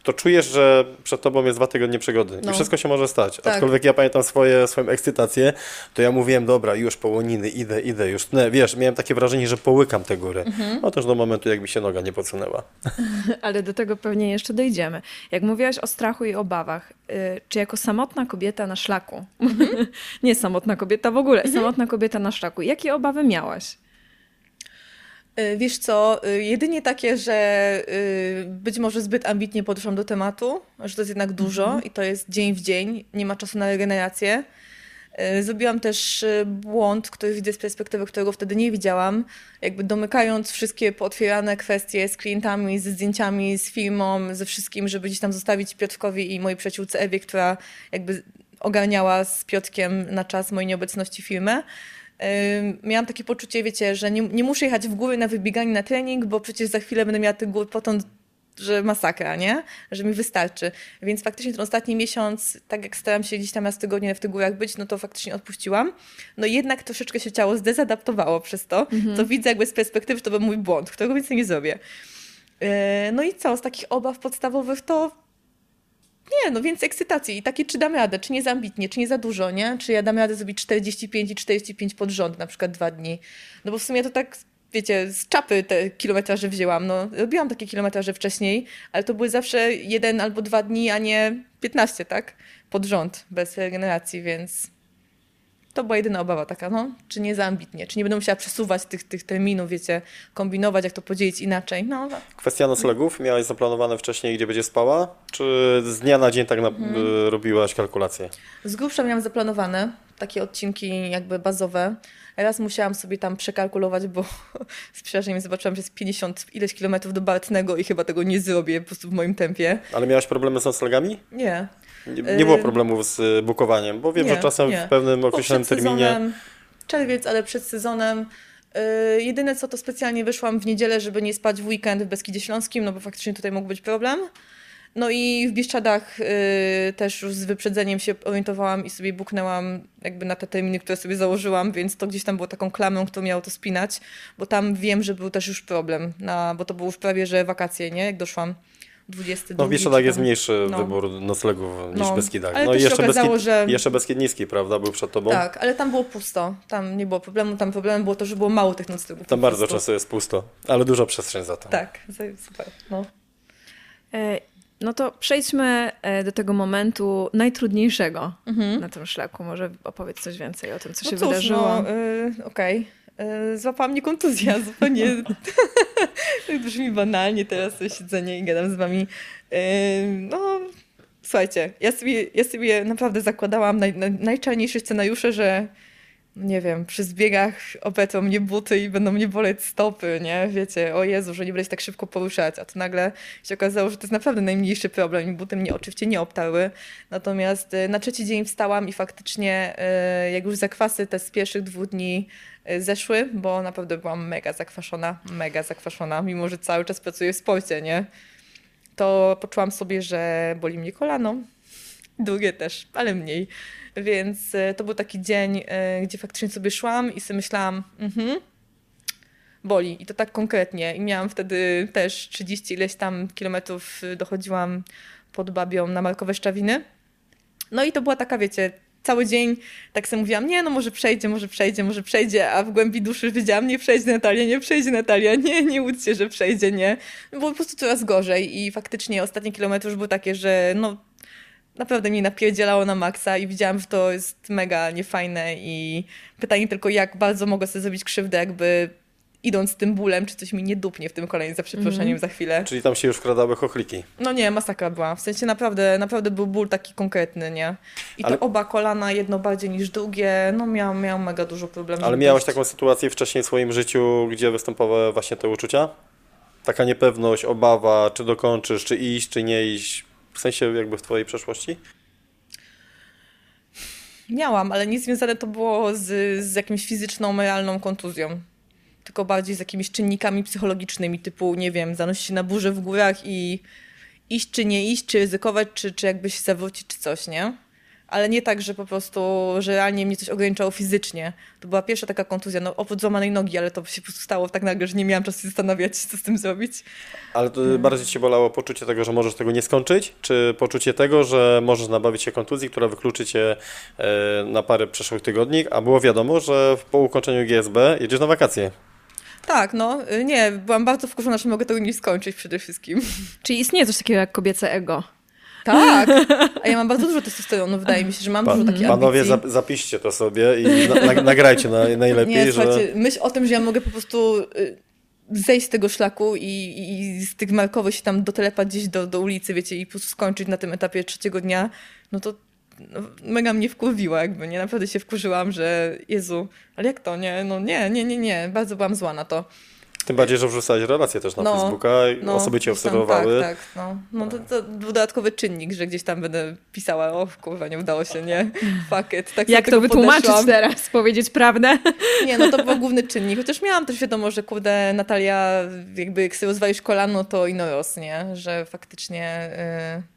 to czujesz, że przed tobą jest dwa tygodnie przygody i No. wszystko się może stać. Tak. Aczkolwiek ja pamiętam swoje, swoją ekscytację, to ja mówiłem, dobra, już połoniny, idę, idę, już tnę. Wiesz, miałem takie wrażenie, że połykam te góry. Mhm. No też do momentu, jak mi się noga nie podsunęła. Ale do tego pewnie jeszcze dojdziemy. Jak mówiłaś o strachu i obawach, y, czy jako samotna kobieta na szlaku, nie samotna kobieta w ogóle, samotna kobieta na szlaku, jakie obawy miałaś? Y, Wiesz co, y, jedynie takie, że y, być może zbyt ambitnie podeszłam do tematu, że to jest jednak dużo i to jest dzień w dzień, nie ma czasu na regenerację. Zrobiłam też błąd, który widzę z perspektywy, którego wtedy nie widziałam, jakby domykając wszystkie pootwierane kwestie z klientami, ze zdjęciami, z filmą, ze wszystkim, żeby gdzieś tam zostawić Piotrkowi i mojej przyjaciółce Ewie, która jakby ogarniała z Piotkiem na czas mojej nieobecności filmę. Miałam takie poczucie, wiecie, że nie, nie muszę jechać w góry na wybieganie na trening, bo przecież za chwilę będę miała tych gór potąd że masakra, nie? Że mi wystarczy. Więc faktycznie ten ostatni miesiąc, tak jak staram się gdzieś tam raz w tygodniu w tych górach być, no to faktycznie odpuściłam. No jednak troszeczkę się ciało zdezadaptowało przez to. Mhm. To widzę jakby z perspektywy, to był mój błąd, którego więcej nie zrobię. E, no i co, z takich obaw podstawowych to nie, no więc ekscytacji. I takie, czy dam radę, czy nie za ambitnie, czy nie za dużo, nie? Czy ja dam radę zrobić 45 i 45 pod rząd, na przykład dwa dni. No bo w sumie to tak wiecie, z czapy te kilometraże wzięłam. No, robiłam takie kilometraże wcześniej, ale to były zawsze jeden albo dwa dni, a nie 15, tak? Pod rząd, bez regeneracji, więc to była jedyna obawa taka, no, czy nie za ambitnie, czy nie będę musiała przesuwać tych, tych terminów, wiecie, kombinować, jak to podzielić inaczej. No, no. Kwestia noclegów, miałaś zaplanowane wcześniej, gdzie będzie spała, czy z dnia na dzień tak na, mhm. robiłaś kalkulacje? Z grubsza miałam zaplanowane takie odcinki jakby bazowe. Raz musiałam sobie tam przekalkulować, bo z przerażeniem zobaczyłam, że jest 50 ileś kilometrów do Bartnego i chyba tego nie zrobię po prostu w moim tempie. Ale miałaś problemy z noclegami? Nie. Nie, nie było problemów z y, bukowaniem, bo wiem, nie, że czasem nie. w pewnym określonym terminie... Czerwiec, ale przed sezonem Yy, jedyne co to specjalnie wyszłam w niedzielę, żeby nie spać w weekend w Beskidzie Śląskim, no bo faktycznie tutaj mógł być problem. No i w Bieszczadach też już z wyprzedzeniem się orientowałam i sobie buknęłam jakby na te terminy, które sobie założyłam, więc to gdzieś tam było taką klamą, którą miało to spinać, bo tam wiem, że był też już problem, na, bo to było już prawie, że wakacje, nie? Jak doszłam. 22. No w Bieszczadach jest mniejszy no. wybór noclegów niż no. Beskidach. Ale no i jeszcze, okazało, Beskid, że... jeszcze Beskid Niski, prawda, był przed tobą? Tak, ale tam było pusto. Tam nie było problemu. Tam problemem było to, że było mało tych noclegów. Tam bardzo często jest pusto, ale duża przestrzeń za to. Tak, super. No. E, no to przejdźmy e, do tego momentu najtrudniejszego mhm. na tym szlaku. Może opowiedz coś więcej o tym, co no się cóż, wydarzyło. No, yy, Okej. Okay. Złapała mnie kontuzja, zupełnie brzmi banalnie teraz to siedzenie i gadam z wami. No, słuchajcie, ja sobie, ja sobie naprawdę zakładałam naj, naj, najczarniejsze scenariusze, że nie wiem, przy zbiegach opetrą mnie buty i będą mnie boleć stopy, nie? Wiecie, o Jezu, że nie będę się tak szybko poruszać, a to nagle się okazało, że to jest naprawdę najmniejszy problem i buty mnie oczywiście nie obtarły. Natomiast y, na trzeci dzień wstałam i faktycznie jak już zakwasy te z pierwszych dwóch dni zeszły, bo naprawdę byłam mega zakwaszona, mega zakwaszona, mimo że cały czas pracuję w sporcie, nie? To poczułam sobie, że boli mnie kolano, drugie też, ale mniej. Więc e, to był taki dzień, e, gdzie faktycznie sobie szłam i sobie myślałam, mhm, boli. I to tak konkretnie. I miałam wtedy też 30 ileś tam kilometrów e, dochodziłam pod Babią na Markowe Szczawiny. No i to była taka, wiecie, cały dzień tak sobie mówiłam, nie, no może przejdzie, może przejdzie, może przejdzie, a w głębi duszy wiedziałam, nie przejdzie Natalia, nie przejdzie Natalia, nie, nie łudź że przejdzie, nie. Było po prostu coraz gorzej i faktycznie ostatnie kilometry już były takie, że no naprawdę mnie napierdzielało na maksa i widziałam, że to jest mega niefajne i pytanie tylko, jak bardzo mogę sobie zrobić krzywdę, jakby idąc tym bólem, czy coś mi nie dupnie w tym kolejnym za przeproszeniem mm. za chwilę. Czyli tam się już wkradały chochliki. No nie, masakra była. W sensie naprawdę, naprawdę był ból taki konkretny, nie? I Ale... to oba kolana, jedno bardziej niż drugie, no miałam, miałam mega dużo problemów. Ale miałaś taką sytuację wcześniej w swoim życiu, gdzie występowały właśnie te uczucia? Taka niepewność, obawa, czy dokończysz, czy iść, czy nie iść w sensie jakby w twojej przeszłości? Miałam, ale nie związane to było z, z jakimś fizyczną, realną kontuzją. Tylko bardziej z jakimiś czynnikami psychologicznymi, typu, nie wiem, zanosić się na burzę w górach i iść czy nie iść, czy ryzykować, czy, czy jakby się zawrócić, czy coś, nie? ale nie tak, że po prostu, że realnie mnie coś ograniczało fizycznie. To była pierwsza taka kontuzja, no oprócz złamanej nogi, ale to się po prostu stało tak nagle, że nie miałam czasu się zastanawiać, co z tym zrobić. Ale to hmm. bardziej Ci bolało poczucie tego, że możesz tego nie skończyć, czy poczucie tego, że możesz nabawić się kontuzji, która wykluczy Cię e, na parę przeszłych tygodni, a było wiadomo, że po ukończeniu GSB jedziesz na wakacje. Tak, no nie, byłam bardzo wkurzona, że mogę tego nie skończyć przede wszystkim. Czyli istnieje coś takiego jak kobiece ego? Tak, a ja mam bardzo dużo testosteronu, wydaje mi się, że mam pa, dużo takich Panowie, ambicji. zapiszcie to sobie i na, na, nagrajcie na, najlepiej. Nie, że... myśl o tym, że ja mogę po prostu y, zejść z tego szlaku i, i z tych markowych się tam dotelepać gdzieś do, do ulicy, wiecie, i po prostu skończyć na tym etapie trzeciego dnia, no to no, mega mnie wkurwiła jakby, nie? Naprawdę się wkurzyłam, że Jezu, ale jak to, nie? No nie, nie, nie, nie, bardzo byłam zła na to. Tym bardziej, że wrzucałeś relacje też na No, Facebooka i No, osoby cię gdzieś tam, obserwowały. Tak, tak. No, no to, to był dodatkowy czynnik, że gdzieś tam będę pisała, o kurwa, nie udało się, nie? Fuck it. Tak Jak to wytłumaczyć podeszłam. teraz? Powiedzieć prawdę? Nie, no to był główny czynnik. Chociaż miałam też wiadomo, że kurde, Natalia, jakby jak sobie rozwalisz kolano, to ino rosnie, że faktycznie... y,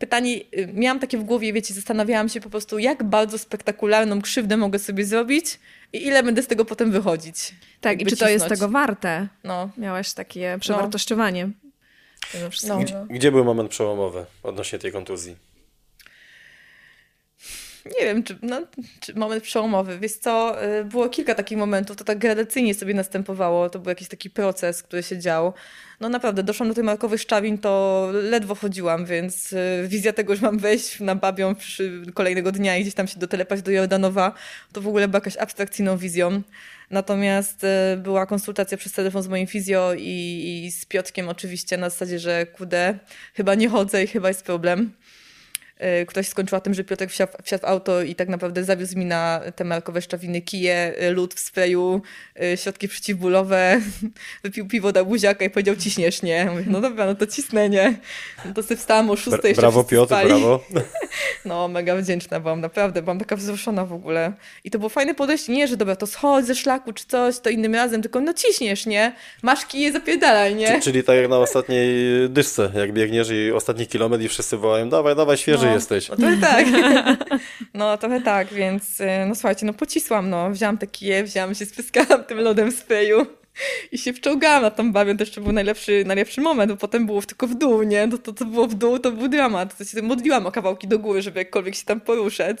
Pytanie, y, miałam takie w głowie, wiecie, zastanawiałam się po prostu, jak bardzo spektakularną krzywdę mogę sobie zrobić i ile będę z tego potem wychodzić. Tak, i czy to jest cisnąć. tego warte? No, Miałaś takie przewartościowanie. tego wszystkiego. no. Gdzie, gdzie był moment przełomowy odnośnie tej kontuzji? Nie wiem, czy, no, czy moment przełomowy. Co, y, było kilka takich momentów, to tak gradacyjnie sobie następowało, to był jakiś taki proces, który się dział. No naprawdę, doszłam do tych markowych szczawin, to ledwo chodziłam, więc y, wizja tego, że mam wejść na babią kolejnego dnia i gdzieś tam się dotelepać do Jordanowa, to w ogóle była jakaś abstrakcyjną wizją. Natomiast y, była konsultacja przez telefon z moim fizjo i, i z Piotkiem oczywiście na zasadzie, że kudę, chyba nie chodzę i chyba jest problem. Y, Ktoś skończyła tym, że Piotrek wsiadł, wsiadł w auto i tak naprawdę zawiózł mi na te markowe szczawiny kije, y, lód w sprayu, y, środki przeciwbólowe, wypił piwo do buziaka i powiedział ciśniesz, nie? Mówię, no dobra, no to cisnę, nie? No to sobie wstałam o szóstej, jeszcze brawo Piotr, spali. brawo. No, mega wdzięczna byłam, naprawdę, byłam taka wzruszona w ogóle. I to było fajne podejście, nie, że dobra, to schodź ze szlaku czy coś, to innym razem, tylko no ciśniesz, nie? Masz kije, zapierdalaj, nie? Czy- Czyli tak jak na ostatniej dyszce, jak biegniesz i ostatni kilometr i wszyscy wołają, dawaj, dawaj, świeży jesteś. No trochę tak. No trochę tak, więc y, no słuchajcie, no pocisłam, no. Wzięłam te kije, wzięłam się, spyskałam tym lodem w sprayu i się wczołgałam na tą bawię. To jeszcze był najlepszy, najlepszy moment, bo potem było tylko w dół, nie? To, to, to było w dół, to był dramat. To się modliłam o kawałki do góry, żeby jakkolwiek się tam poruszać.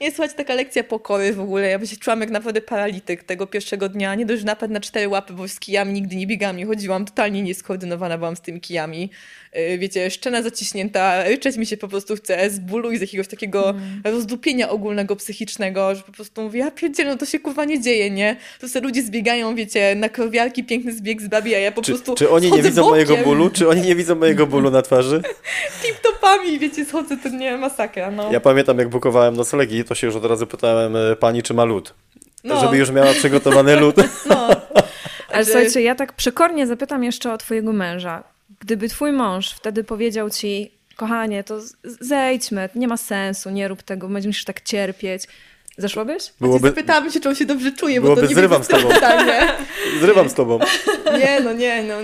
Nie, słuchajcie, taka lekcja pokory w ogóle. Ja się czułam jak naprawdę paralityk tego pierwszego dnia. Nie dość, napad na cztery łapy, bo z kijami nigdy nie biegałam, nie chodziłam. Totalnie nieskoordynowana byłam z tymi kijami. Yy, Wiecie, szczena zaciśnięta, ryczeć mi się po prostu chce z bólu i z jakiegoś takiego rozdupienia ogólnego psychicznego, że po prostu mówię, ja pierdzielę, no to się kurwa nie dzieje, nie? To sobie ludzie zbiegają, wiecie, na krowiarki, piękny zbieg z babi, a ja po Czy, prostu czy oni nie widzą bokiem, mojego bólu? Czy oni nie widzą mojego bólu na twarzy? tip-topami, wiecie, schodzę, to nie masakra, no. Ja pamiętam, jak bukowałem noclegi, to się już od razu pytałem e, pani, czy ma lód. No. Żeby już miała przygotowany lód. no. Ale słuchajcie, ja tak przekornie zapytam jeszcze o twojego męża. Gdyby twój mąż wtedy powiedział ci, kochanie, to zejdźmy, nie ma sensu, nie rób tego, będziesz tak cierpieć. Zeszłabyś? Byłoby... Zapytałam się, czy on się dobrze czuje, bo Byłoby to nie zrywam z tobą. pytanie. Zrywam z tobą. Nie, no nie, no,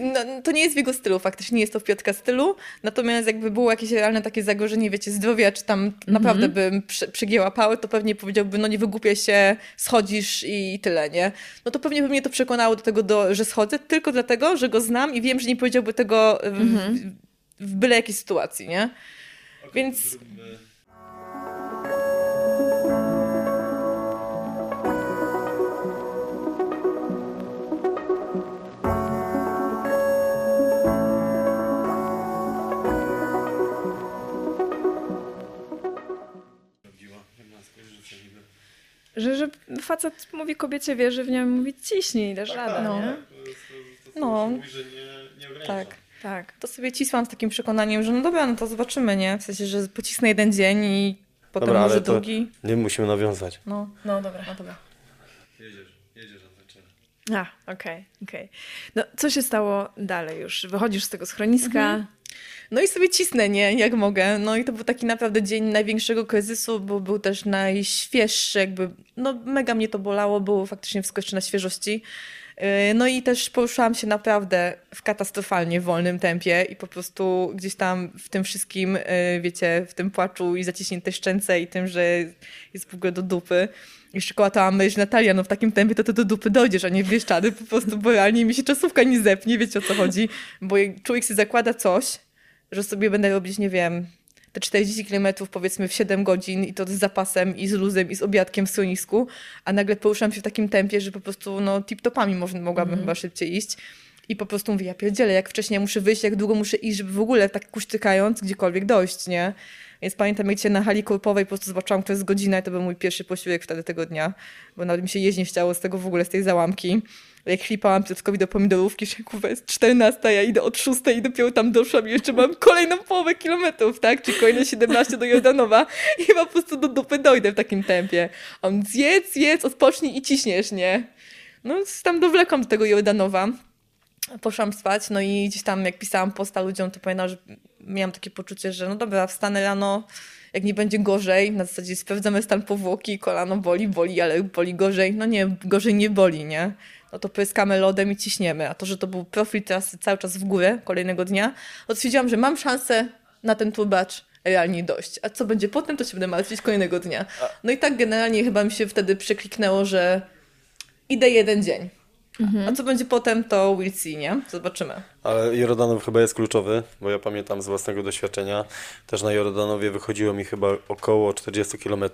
no, to nie jest w jego stylu, faktycznie nie jest to w Piotrka stylu, natomiast jakby było jakieś realne takie zagrożenie, wiecie, zdrowia, czy tam naprawdę bym przy, przygięła pałę, to pewnie powiedziałby, no nie wygłupiaj się, schodzisz i tyle, nie? No to pewnie by mnie to przekonało do tego, do, że schodzę, tylko dlatego, że go znam i wiem, że nie powiedziałby tego w, w byle jakiej sytuacji, nie? Więc Że, że facet mówi kobiecie, wierzy w nią, mówi ciśnij, dasz radę, no. nie? no, tak. Tak. To sobie cisłam z takim przekonaniem, że no dobra, no to zobaczymy, nie? W sensie, że pocisnę jeden dzień i potem Dobra, może drugi. nie musimy nawiązać. No, No dobra. no dobra. A, okej, okej. No, co się stało dalej już? Wychodzisz z tego schroniska, No i sobie cisnę, nie? Jak mogę. No i to był taki naprawdę dzień największego kryzysu, bo był też najświeższy, jakby, no mega mnie to bolało, było faktycznie wszystko jeszcze na świeżości. Yy, No i też poruszałam się naprawdę w katastrofalnie wolnym tempie i po prostu gdzieś tam w tym wszystkim, yy, wiecie, w tym płaczu i zaciśniętej szczęce i tym, że jest w ogóle do dupy. Jeszcze kołatałam myśl, Natalia, no w takim tempie to ty do dupy dojdziesz, a nie w Bieszczady, po prostu, bo realnie mi się czasówka nie zepnie, wiecie o co chodzi, bo człowiek sobie zakłada coś, że sobie będę robić, nie wiem, te 40 km powiedzmy w 7 godzin i to z zapasem i z luzem i z obiadkiem w schronisku, a nagle poruszam się w takim tempie, że po prostu no tip-topami można, mogłabym chyba szybciej iść. I po prostu mówię, ja pierdzielę, jak wcześniej muszę wyjść, jak długo muszę iść, żeby w ogóle tak kuśtykając gdziekolwiek dojść, nie? Więc pamiętam, jak cię na hali korpowej po prostu zobaczyłam, to jest godzina i to był mój pierwszy posiłek wtedy tego dnia, bo nawet mi się jeść nie chciało z tego w ogóle, z tej załamki. Jak chlipałam Piotrkowi do pomidorówki, że kurwa jest 14, ja idę od 6 i dopiero tam doszłam i jeszcze mam kolejną połowę kilometrów, tak? Czy kolejne 17 do Jordanowa i po prostu do dupy dojdę w takim tempie. On zjedz, zjedz, odpocznij i ciśniesz, nie? No tam dowlekłam do tego Jordanowa. Poszłam spać, no i gdzieś tam jak pisałam posta ludziom, to pamiętam, że miałam takie poczucie, że no dobra, wstanę rano, jak nie będzie gorzej, na zasadzie sprawdzamy stan powłoki, kolano boli, boli, ale boli gorzej. No nie, gorzej nie boli, nie? No to pryskamy lodem i ciśniemy. A to, że to był profil trasy cały czas w górę kolejnego dnia, to stwierdziłam, że mam szansę na ten turbacz realnie dość. A co będzie potem, to się będę martwić kolejnego dnia. No i tak generalnie chyba mi się wtedy przekliknęło, że idę jeden dzień. Mhm. A co będzie potem, to we'll see, nie? Zobaczymy. Ale Jordanów chyba jest kluczowy, bo ja pamiętam z własnego doświadczenia, też na Jordanowie wychodziło mi chyba około 40 km.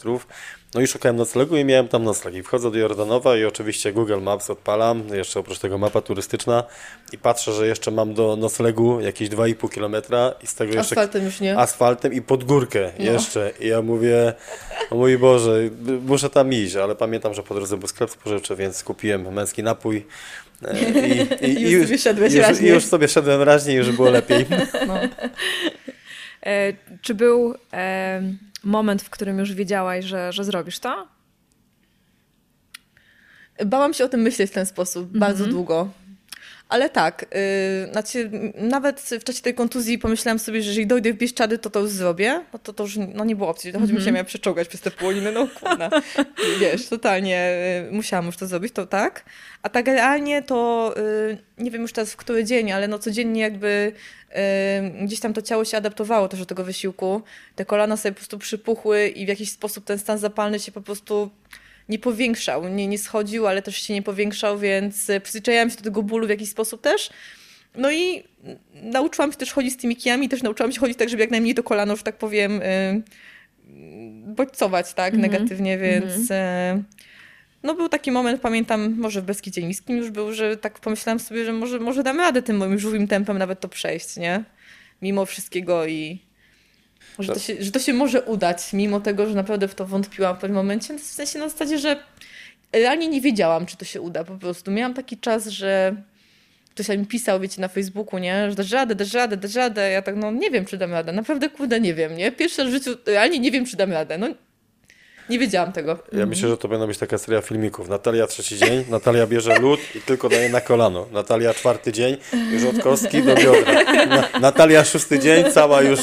No i szukałem noclegu i miałem tam nocleg. I wchodzę do Jordanowa i oczywiście Google Maps odpalam, jeszcze oprócz tego mapa turystyczna i patrzę, że jeszcze mam do noclegu jakieś 2,5 km i z tego jeszcze... Asfaltem już nie? Asfaltem i pod górkę no. jeszcze. I ja mówię, o mój Boże, muszę tam iść, ale pamiętam, że po drodze był sklep spożywczy, więc kupiłem męski napój, i, i, I, już, sobie już, i już sobie szedłem raźniej, już było lepiej. No. E, czy był e, moment, w którym już wiedziałaś, że, że zrobisz to? Bałam się o tym myśleć w ten sposób mm -hmm. bardzo długo. Ale tak, yy, znaczy, nawet w czasie tej kontuzji pomyślałam sobie, że jeżeli dojdę w Bieszczady, to to już zrobię. No to, to już no, nie było opcji. To choć mm -hmm. się miała przeczołgać przez te połoniny, no kurna. Wiesz, totalnie y, musiałam już to zrobić, to tak. A tak realnie to y, nie wiem już teraz w który dzień, ale no codziennie jakby y, gdzieś tam to ciało się adaptowało też do tego wysiłku. Te kolana sobie po prostu przypuchły i w jakiś sposób ten stan zapalny się po prostu nie powiększał, nie, nie schodził, ale też się nie powiększał, więc e, przyzwyczaiłam się do tego bólu w jakiś sposób też. No i nauczyłam się też chodzić z tymi kijami, też nauczyłam się chodzić tak, żeby jak najmniej to kolano, że tak powiem, yy, bodźcować, tak, mm -hmm. negatywnie, więc... Mm -hmm. no był taki moment, pamiętam, może w Beskidzie Niskim już był, że tak pomyślałam sobie, że może, może damy radę tym moim żółwim tempem nawet to przejść, nie? Mimo wszystkiego i że to, się, że to się może udać, mimo tego, że naprawdę w to wątpiłam w pewnym momencie. W sensie na zasadzie, że realnie nie wiedziałam, czy to się uda. Po prostu miałam taki czas, że ktoś mi pisał, wiecie, na Facebooku, nie? Że dasz radę, dasz radę, dasz radę. Ja tak, no nie wiem, czy dam radę. Naprawdę, kurde, nie wiem, nie? Pierwszy raz w życiu realnie nie wiem, czy dam radę. No nie wiedziałam tego. Ja myślę, że to będą być taka seria filmików. Natalia trzeci dzień, Natalia bierze lód i tylko daje na kolano. Natalia czwarty dzień, już od kostki do biodra. Na, Natalia szósty dzień, cała już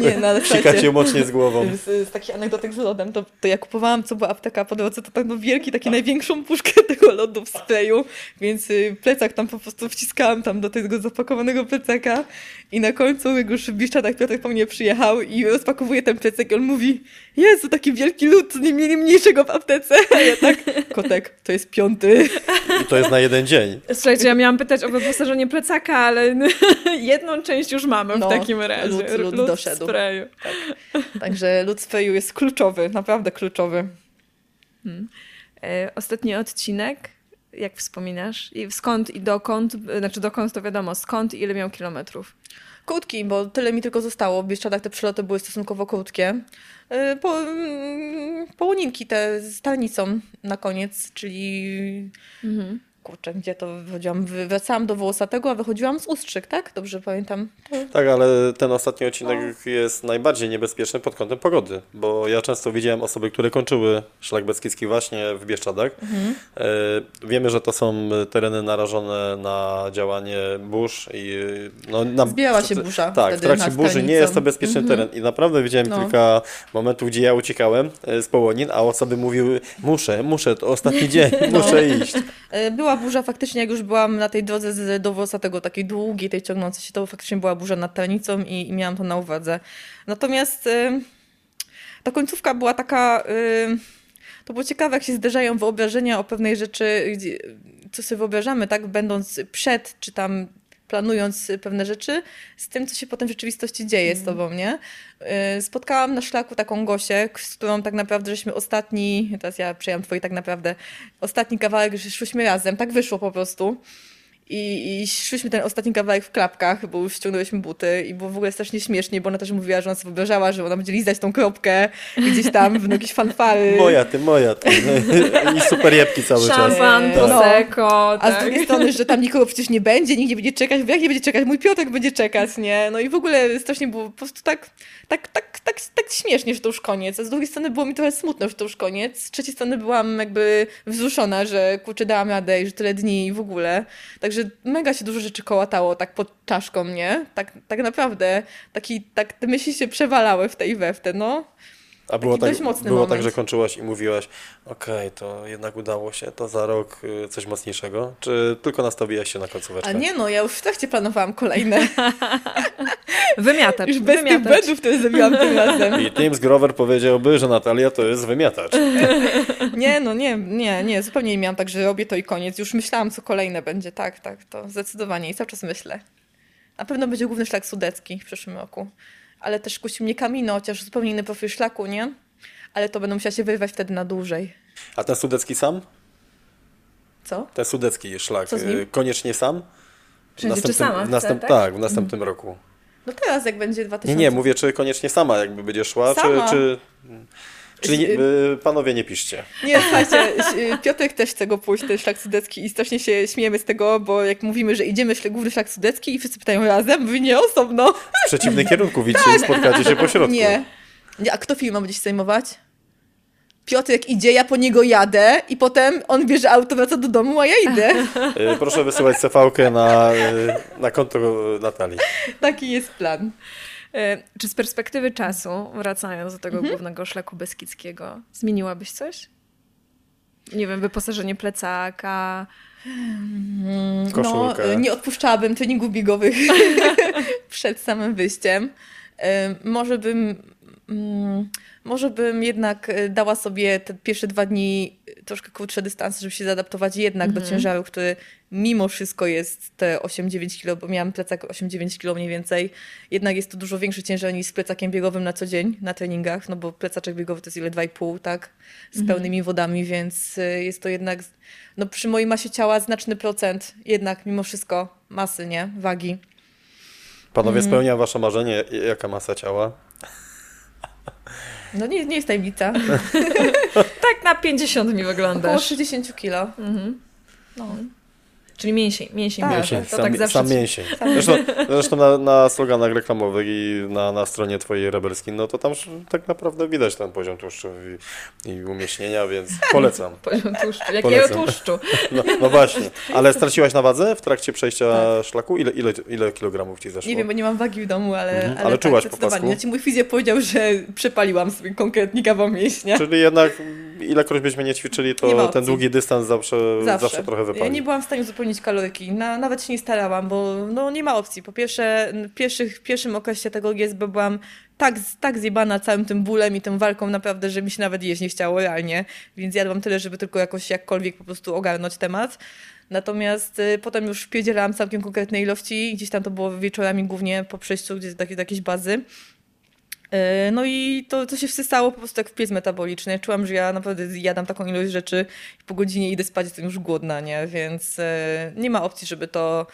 nie, no, psika cię mocznie z głową. Z, z takich anegdotek z lodem, to, to ja kupowałam, co była apteka po drodze, to tak no wielki, taki największą puszkę tego lodu w sprayu, więc y, plecak tam po prostu wciskałam tam do tego zapakowanego plecaka i na końcu, jak już w Bieszczadach Piotrek po mnie przyjechał i rozpakowuje ten plecak, on mówi, Jezu, taki wielki lód, nie mieli mniejszego w aptece. A ja tak, kotek, to jest piąty. I to jest na jeden dzień. Słuchajcie, ja miałam pytać o wyposażenie plecaka, ale jedną część już mamy no, w takim razie. Lód, lód, lód doszedł. Sprayu. Tak. Także lód sprayu jest kluczowy, naprawdę kluczowy. Hmm. E, ostatni odcinek, jak wspominasz? I skąd i dokąd? Znaczy dokąd to wiadomo, skąd i ile miał kilometrów? Krótki, bo tyle mi tylko zostało. W Bieszczadach te przyloty były stosunkowo krótkie. Y, po, mm, połoninki te z talnicą na koniec, czyli mhm kurczę, gdzie to wychodziłam? Wracałam do Wołosatego, a wychodziłam z Ustrzyk, tak? Dobrze pamiętam. Tak, ale ten ostatni odcinek no. jest najbardziej niebezpieczny pod kątem pogody, bo ja często widziałem osoby, które kończyły szlak Beskidzki właśnie w Bieszczadach. Mhm. E, wiemy, że to są tereny narażone na działanie burz i no, na, Zbierała się burza Tak, w trakcie burzy nie jest to bezpieczny mhm. teren i naprawdę widziałem no. kilka momentów, gdzie ja uciekałem e, z Połonin, a osoby mówiły, muszę, muszę, to ostatni dzień, no. muszę iść. E, była była burza faktycznie, jak już byłam na tej drodze z, do tego takiej długiej, tej ciągnącej się, to faktycznie była burza nad Talnicą i, i miałam to na uwadze. Natomiast y, ta końcówka była taka... Y, to było ciekawe, jak się zderzają wyobrażenia o pewnej rzeczy, co sobie wyobrażamy, tak, będąc przed, czy tam planując pewne rzeczy, z tym, co się potem w rzeczywistości dzieje mm. z tobą, nie? Y, spotkałam na szlaku taką Gosię, z którą tak naprawdę żeśmy ostatni, teraz ja przejęłam twój tak naprawdę, ostatni kawałek, że szłyśmy razem, tak wyszło po prostu. I, i szliśmy ten ostatni kawałek w klapkach, bo już ściągnęłyśmy buty i było w ogóle strasznie śmiesznie, bo ona też mówiła, że ona sobie wyobrażała, że ona będzie lizać tą kropkę gdzieś tam w jakieś fanfary. Moja ty, moja ty. I super jebki cały czas. Szampan, No. prosecco, A tak. z drugiej strony, że tam nikogo przecież nie będzie, nikt nie będzie czekać, bo jak nie będzie czekać, mój Piotrek będzie czekać, nie? No i w ogóle strasznie było po prostu tak, tak, tak, tak, tak śmiesznie, że to już koniec. A z drugiej strony było mi trochę smutno, że to już koniec. Z trzeciej strony byłam jakby wzruszona, że kurczę dałam radę i że tyle dni i w ogóle. Także mega się dużo rzeczy kołatało tak pod czaszką, nie? Tak, tak naprawdę. Taki, tak te myśli się przewalały w tej i we w te, no. A było, Taki tak, dość mocny było tak, moment. że kończyłaś i mówiłaś, okej, to jednak udało się, to za rok y, coś mocniejszego? Czy tylko nastawiłaś się na końcóweczkę? A nie no, ja już w trakcie planowałam kolejne. Wymiatacz, Już bez tych wymiatacz. błędów, które zrobiłam tym razem. I James Grover powiedziałby, że Natalia to jest wymiatacz. Nie, no nie, nie, nie, zupełnie nie miałam tak, że robię to i koniec. Już myślałam, co kolejne będzie. Tak, tak, to zdecydowanie i cały czas myślę. Na pewno będzie główny szlak sudecki w przyszłym roku. Ale też kusi mnie Kamino, chociaż zupełnie inny profil szlaku, nie? Ale to będę musiała się wyrwać wtedy na dłużej. A ten sudecki sam? Co? Ten sudecki szlak, y, koniecznie sam? Czy sama w chce, następ, tak? tak, w następnym roku. No teraz, jak będzie 2000... Nie, nie, mówię, czy koniecznie sama jakby będzie szła, Sama. czy... czy... Czyli nie, y, panowie nie piszcie. Nie, słuchajcie, y, Piotrek też chce go pójść, ten szlak sudecki i strasznie się śmiejemy z tego, bo jak mówimy, że idziemy główny szlak sudecki i wszyscy pytają razem, mówię nie osobno. W przeciwnym kierunku, widzicie, spotkacie się po środku. Nie. A kto film ma będzie się zajmować? Piotrek idzie, ja po niego jadę i potem on bierze auto, wraca do domu, a ja idę. Y, Proszę wysyłać CV-kę na, y, na konto Natalii. Taki jest plan. E, Czy z perspektywy czasu, wracając do tego Mhm. głównego szlaku beskidzkiego, zmieniłabyś coś? Nie wiem, wyposażenie plecaka. Koszulkę. No, nie odpuszczałabym treningów biegowych przed samym wyjściem. E, Może bym, mm, może bym jednak e, dała sobie te pierwsze dwa dni troszkę krótsze dystanse, żeby się zaadaptować jednak do ciężaru, który mimo wszystko jest te 8-9 kg, bo miałam plecak 8-9 kg mniej więcej. Jednak jest to dużo większy ciężar niż z plecakiem biegowym na co dzień na treningach, no bo plecaczek biegowy to jest ile 2,5, tak? Z pełnymi wodami, więc y, jest to jednak no przy mojej masie ciała znaczny procent jednak mimo wszystko masy, nie? Wagi. Panowie, Mhm. spełnia wasze marzenie, jaka masa ciała? No nie, nie jest tajemnica. Tak na 50 mi Około wyglądasz. 60 kilo. No. Czyli mięsień, mięsień. Tak. tak, Mięsień, to sam, tak zawsze sam mięsień. Zresztą, zresztą na, na sloganach reklamowych i na, na stronie twojej Rebelskin, no to tam tak naprawdę widać ten poziom tłuszczu i, i umieśnienia, więc polecam. Poziom tłuszczu. Jakiego Polecam. tłuszczu? No, no właśnie. Ale straciłaś na wadze w trakcie przejścia szlaku? Ile, ile, ile kilogramów ci zeszło? Tak. Nie wiem, bo nie mam wagi w domu, ale, Mhm. ale, Ale tak, czułaś po pasku? Znaczy mój fizjo powiedział, że przepaliłam sobie konkretnie kawał mięśnia. Czyli jednak ilekroć byśmy nie ćwiczyli, Nie to ma ten długi dystans zawsze, zawsze. trochę Ja wypali. nie byłam w stanie kaloryki. Na, nawet się nie starałam, bo no, nie ma opcji. Po pierwsze, w pierwszych, w pierwszym okresie tego GSB byłam tak, tak zjebana całym tym bólem i tą walką naprawdę, że mi się nawet jeść nie chciało realnie. Więc jadłam tyle, żeby tylko jakoś jakkolwiek po prostu ogarnąć temat. Natomiast y, potem już wpierdzielałam całkiem konkretne ilości. Gdzieś tam to było wieczorami głównie po przejściu gdzieś do, do jakiejś bazy. E, No i to, to się wsysało po prostu jak w piec metaboliczny. Czułam, że ja naprawdę jadam taką ilość rzeczy i po godzinie idę spać, jestem już głodna, nie? Więc e, nie ma opcji, żeby to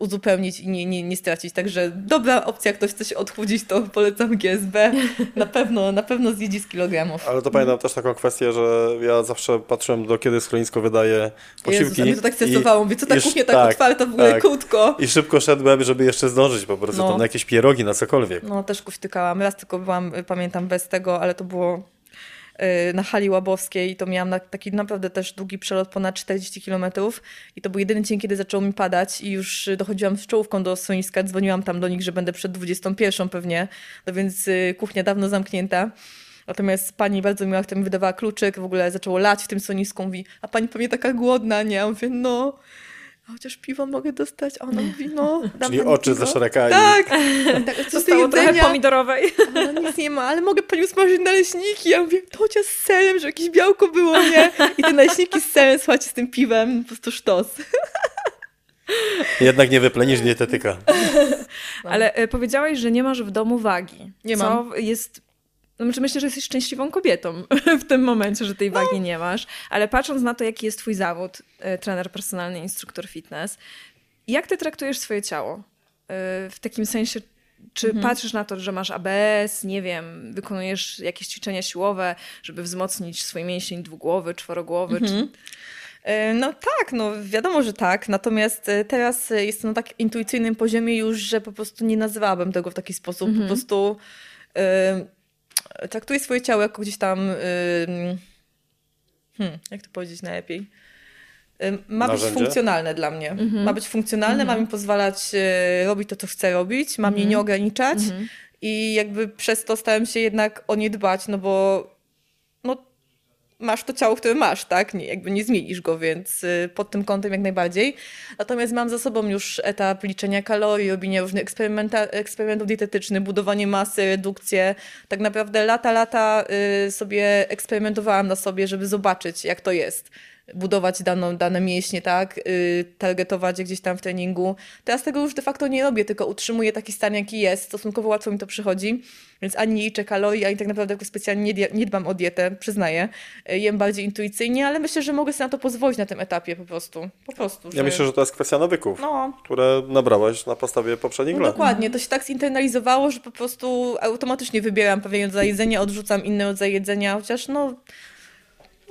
uzupełnić i nie, nie, nie stracić. Także dobra opcja, jak ktoś chce się odchudzić, to polecam GSB. Na pewno, na pewno zjedzi z kilogramów. Ale to pamiętam też taką kwestię, że ja zawsze patrzyłem do kiedy schronisko wydaje posiłki. Jezus, to tak stresowało. Mówię, co ta kuchnia tak, tak, otwarta w ogóle tak. krótko. I szybko szedłem, żeby jeszcze zdążyć po prostu No. tam na jakieś pierogi, na cokolwiek. No też kuśtykałam. Raz tylko byłam, pamiętam, bez tego, ale to było na hali łabowskiej to miałam na, taki naprawdę też długi przelot, ponad 40 km i to był jedyny dzień, kiedy zaczęło mi padać i już y, dochodziłam z czołówką do schroniska, dzwoniłam tam do nich, że będę przed 21 pewnie, no więc y, kuchnia dawno zamknięta. Natomiast pani bardzo miła, która mi wydawała kluczyk, w ogóle zaczęło lać w tym schronisku, mówi, a pani pewnie taka głodna, nie? Ja mówię, no, chociaż piwo mogę dostać? A ona mówi, no, dam Czyli oczy piwo. Tak, tak co z Zostało trochę pomidorowej. Ona nic nie ma, ale mogę pani usmażyć naleśniki. Ja mówię, to chociaż z serem, że jakieś białko było, nie? I te naleśniki z serem, słuchajcie, z tym piwem, po prostu sztos. jednak nie wyplenisz dietetyka. Ale e, powiedziałaś, że nie masz w domu wagi. Nie co mam. jest... No, znaczy myślę, że jesteś szczęśliwą kobietą w tym momencie, że tej wagi nie masz. Ale patrząc na to, jaki jest twój zawód, e, trener personalny, instruktor fitness, Jak ty traktujesz swoje ciało? Y, w takim sensie, czy mhm. patrzysz na to, że masz ABS, nie wiem, wykonujesz jakieś ćwiczenia siłowe, żeby wzmocnić swój mięsień dwugłowy, czworogłowy? Mhm. Czy... E, no tak, no wiadomo, że tak. Natomiast e, teraz jest na tak intuicyjnym poziomie już, że po prostu nie nazywałabym tego w taki sposób. Mhm. Po prostu y, traktuję swoje ciało jako gdzieś tam. Y, hmm, jak to powiedzieć najlepiej? ma Narzędzie? być funkcjonalne dla mnie. Mhm. Ma być funkcjonalne, ma mi pozwalać robić to, co chcę robić, ma mnie nie ograniczać i jakby przez to stałem się jednak o nie dbać, no bo masz to ciało, które masz, tak? Nie, jakby nie zmienisz go, więc y, pod tym kątem jak najbardziej. Natomiast mam za sobą już etap liczenia kalorii, robienia różnych eksperymentów dietetycznych, budowanie masy, redukcję. Tak naprawdę lata, lata y, sobie eksperymentowałam na sobie, żeby zobaczyć, jak to jest budować daną, dane mięśnie, tak, yy, targetować gdzieś tam w treningu. Teraz tego już de facto nie robię, tylko utrzymuję taki stan, jaki jest. Stosunkowo łatwo mi to przychodzi, więc ani liczę kalorii, ani tak naprawdę specjalnie nie, nie dbam o dietę, przyznaję. Yy, jem bardziej intuicyjnie, ale myślę, że mogę sobie na to pozwolić na tym etapie po prostu. Po prostu. Że... Ja myślę, że to jest kwestia nawyków, no. które nabrałaś na podstawie poprzednich no, lat. Dokładnie, to się tak zinternalizowało, że po prostu automatycznie wybieram pewien rodzaj jedzenia, odrzucam inny rodzaj jedzenia, chociaż no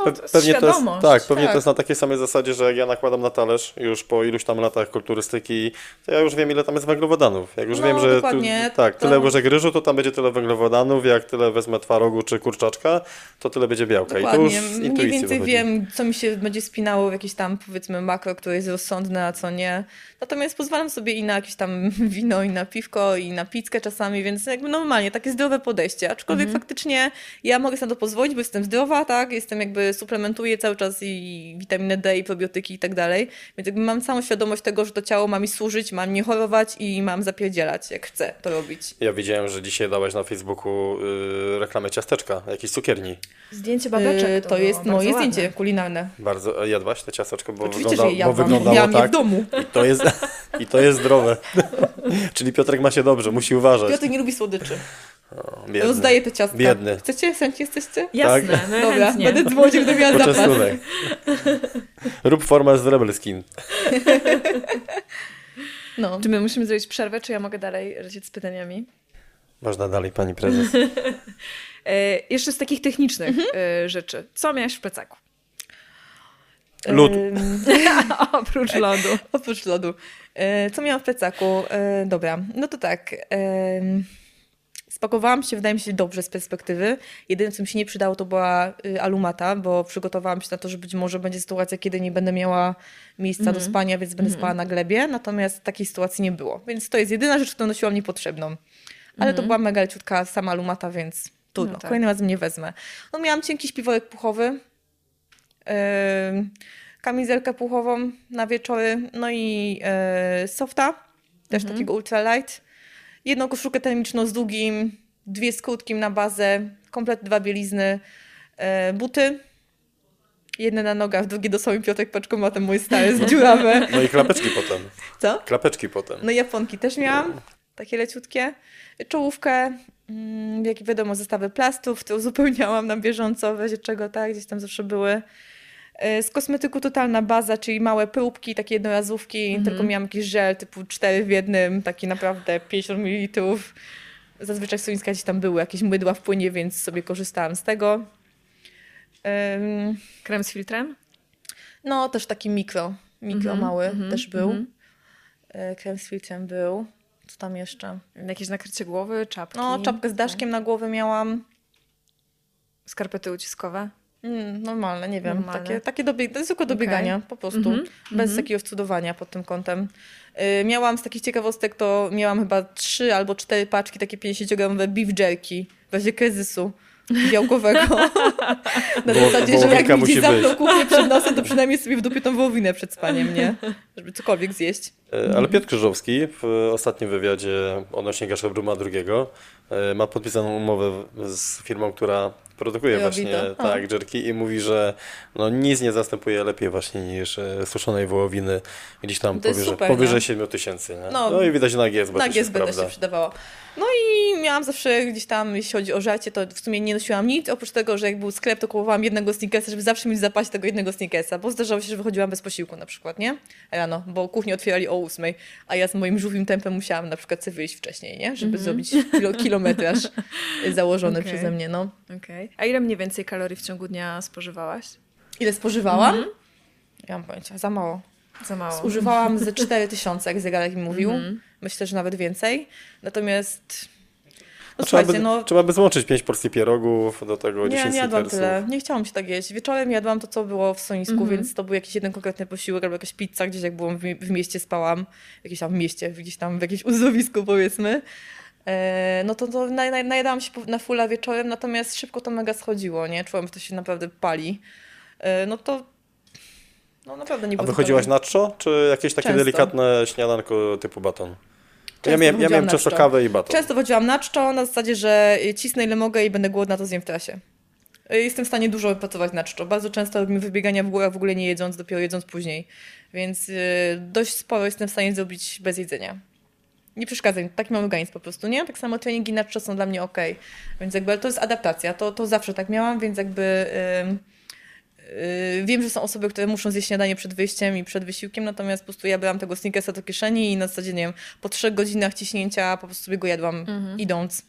no, to pewnie to jest, tak, pewnie tak. to jest na takiej samej zasadzie, że jak ja nakładam na talerz już po iluś tam latach kulturystyki, to ja już wiem, ile tam jest węglowodanów. Jak już no, wiem, że tu, tak, to... tyle łyżek ryżu, to tam będzie tyle węglowodanów, jak tyle wezmę twarogu czy kurczaczka, to tyle będzie białka. Dokładnie. I to już z Mniej więcej wychodzi. wiem, co mi się będzie spinało w jakieś tam, powiedzmy, makro, które jest rozsądne, a co nie. Natomiast pozwalam sobie i na jakieś tam wino, i na piwko, i na pizzkę czasami, więc jakby normalnie, takie zdrowe podejście. Aczkolwiek mhm. faktycznie ja mogę sobie na to pozwolić, bo jestem zdrowa, tak, jestem jakby suplementuję cały czas i witaminę D, i probiotyki i tak dalej, więc jakby mam całą świadomość tego, że to ciało ma mi służyć, mam nie chorować i mam zapierdzielać, jak chcę to robić. Ja widziałem, że dzisiaj dałaś na Facebooku yy, reklamę ciasteczka, jakiejś cukierni. Zdjęcie babeczek. Yy, to, to jest moje ładne. zdjęcie kulinarne. Bardzo, jadłaś te ciasteczko, bo, Oczywiście, wygląda, bo wyglądało tak. w domu. I to jest, i to jest zdrowe. Czyli Piotrek ma się dobrze, musi uważać. Piotr nie lubi słodyczy. O, Rozdaję te ciastka. Biedny. Chcecie? Chętnie jesteście? Jasne, tak? no Dobra, chętnie. będę dzwonić, gdy miała zapas. Rób formę z Rebel Skin. No. Czy my musimy zrobić przerwę, czy ja mogę dalej lecieć z pytaniami? Można dalej, pani prezes. e, jeszcze z takich technicznych mhm. e, rzeczy. Co miałaś w plecaku? Lód. Oprócz lodu. Oprócz lodu. E, co miałam w plecaku? E, dobra, no to tak. Spakowałam się, wydaje mi się, dobrze z perspektywy. Jedyne, co mi się nie przydało, to była y, alumata, bo przygotowałam się na to, że być może będzie sytuacja, kiedy nie będę miała miejsca mm -hmm. do mhm. spania, więc będę mm -hmm. spała na glebie. Natomiast takiej sytuacji nie było. Więc to jest jedyna rzecz, którą nosiłam niepotrzebną. Ale mm -hmm. to mhm. była mega leciutka sama alumata, więc trudno. No tak. Kolejny razem nie wezmę. No miałam cienki śpiworek puchowy, yy, kamizelkę puchową na wieczory, no i yy, softa, też mhm. takiego ultralight jedną koszulkę termiczną z długim, dwie z krótkim na bazę, komplet dwa bielizny, e, buty, jedne na nogach, drugie do samym Piotrek paczkomatem mój stary z dziurawe. No i klapeczki potem. Co? Klapeczki potem. No japonki też miałam, takie leciutkie. Czołówkę, mm, jak wiadomo, zestawy plastów, to uzupełniałam na bieżąco, w razie czego, tak, gdzieś tam zawsze były. E, z kosmetyku totalna baza, czyli małe próbki, takie jednorazówki, mm -hmm. tylko miałam jakiś żel typu 4 w jednym, taki naprawdę 50 ml. Zazwyczaj w Solińska gdzieś tam były jakieś mydła w płynie, więc sobie korzystałam z tego. Um, Krem z filtrem? No, też taki mikro, mikro mm -hmm, mały mm -hmm, też był. Mhm. E, krem z filtrem był. Co tam jeszcze? Jakieś nakrycie głowy, czapki? No, czapkę z daszkiem na głowę miałam. Skarpety uciskowe? Mm, normalne, nie wiem. Normalne. Takie, takie dobieg zwykłe dobiegania okay. po prostu. Mm -hmm. Bez mm -hmm. takiego cudowania pod tym kątem. Yy, miałam z takich ciekawostek, to miałam chyba trzy albo cztery paczki takie 50-gramowe beef jerky w razie kryzysu białkowego. Na Bo, zasadzie, że jak mi zamknął kuchnię przed nosem, to przynajmniej sobie w dupie tą wołowinę przed spaniem, nie? Żeby cokolwiek zjeść. E, ale Piotr Krzyżowski w ostatnim wywiadzie odnośnie Gasza Bruma II e, ma podpisaną umowę z firmą, która produkuje właśnie. A. tak jerki i mówi, że no nic nie zastępuje lepiej właśnie niż e, suszonej wołowiny gdzieś tam powyżej, super, powyżej nie? 7 tysięcy. nie? No, No, i widać na GS, bo Na też jest GS będę prawda. się przydawała. No i miałam zawsze gdzieś tam, jeśli chodzi o żarcie, to w sumie nie nosiłam nic, oprócz tego, że jak był sklep, to kupowałam jednego sneakersa, żeby zawsze mieć w zapasie tego jednego sneakersa, bo zdarzało się, że wychodziłam bez posiłku na przykład, nie? Rano, bo kuchnię otwierali o ósmej, a ja z moim żółwim tempem musiałam na przykład sobie wyjść wcześniej, nie? Żeby zrobić kilo, kilometraż założony Okej. przeze mnie, no. Okej. A ile mniej więcej kalorii w ciągu dnia spożywałaś? Ile spożywałam? Ja mam pojęcia, za mało. Za mało. Używałam ze 4000, jak zegarek mi mówił. Myślę, że nawet więcej. Natomiast. No, trzeba, by, no. trzeba by złączyć 5 porcji pierogów, do tego Nie, 10 nie jadłam snickersów. tyle. Nie chciałam się tak jeść. Wieczorem jadłam to, co było w stonisku, więc to był jakiś jeden konkretny posiłek albo jakaś pizza, gdzieś jak byłam w mieście, spałam. Jakieś tam w mieście, gdzieś tam w jakimś uzdrowisku powiedzmy. E, no to, to na, na, najadałam się na fulla wieczorem, natomiast szybko to mega schodziło, nie? Czułam, że to się naprawdę pali. E, no to no naprawdę nie A było to wychodziłaś na czczo, czy jakieś takie Często. delikatne śniadanko typu baton? ja Często miałem, ja wychodziłam miałem często kawę i baton. Często chodziłam na czczo, na zasadzie, że cisnę ile mogę i będę głodna, to zjem w trasie. Jestem w stanie dużo pracować na czczo. Bardzo często robimy wybiegania w górach w ogóle nie jedząc, dopiero jedząc później. Więc dość sporo jestem w stanie zrobić bez jedzenia. Nie przeszkadza mi, taki mam organizm po prostu, nie? Tak samo treningi na są dla mnie ok. Więc jakby ale to jest adaptacja, to, to zawsze tak miałam, więc jakby... Yy, Wiem, że są osoby, które muszą zjeść śniadanie przed wyjściem i przed wysiłkiem, natomiast po prostu ja brałam tego snickersa do kieszeni i na zasadzie, nie wiem, po trzech godzinach ciśnięcia po prostu sobie go jadłam idąc.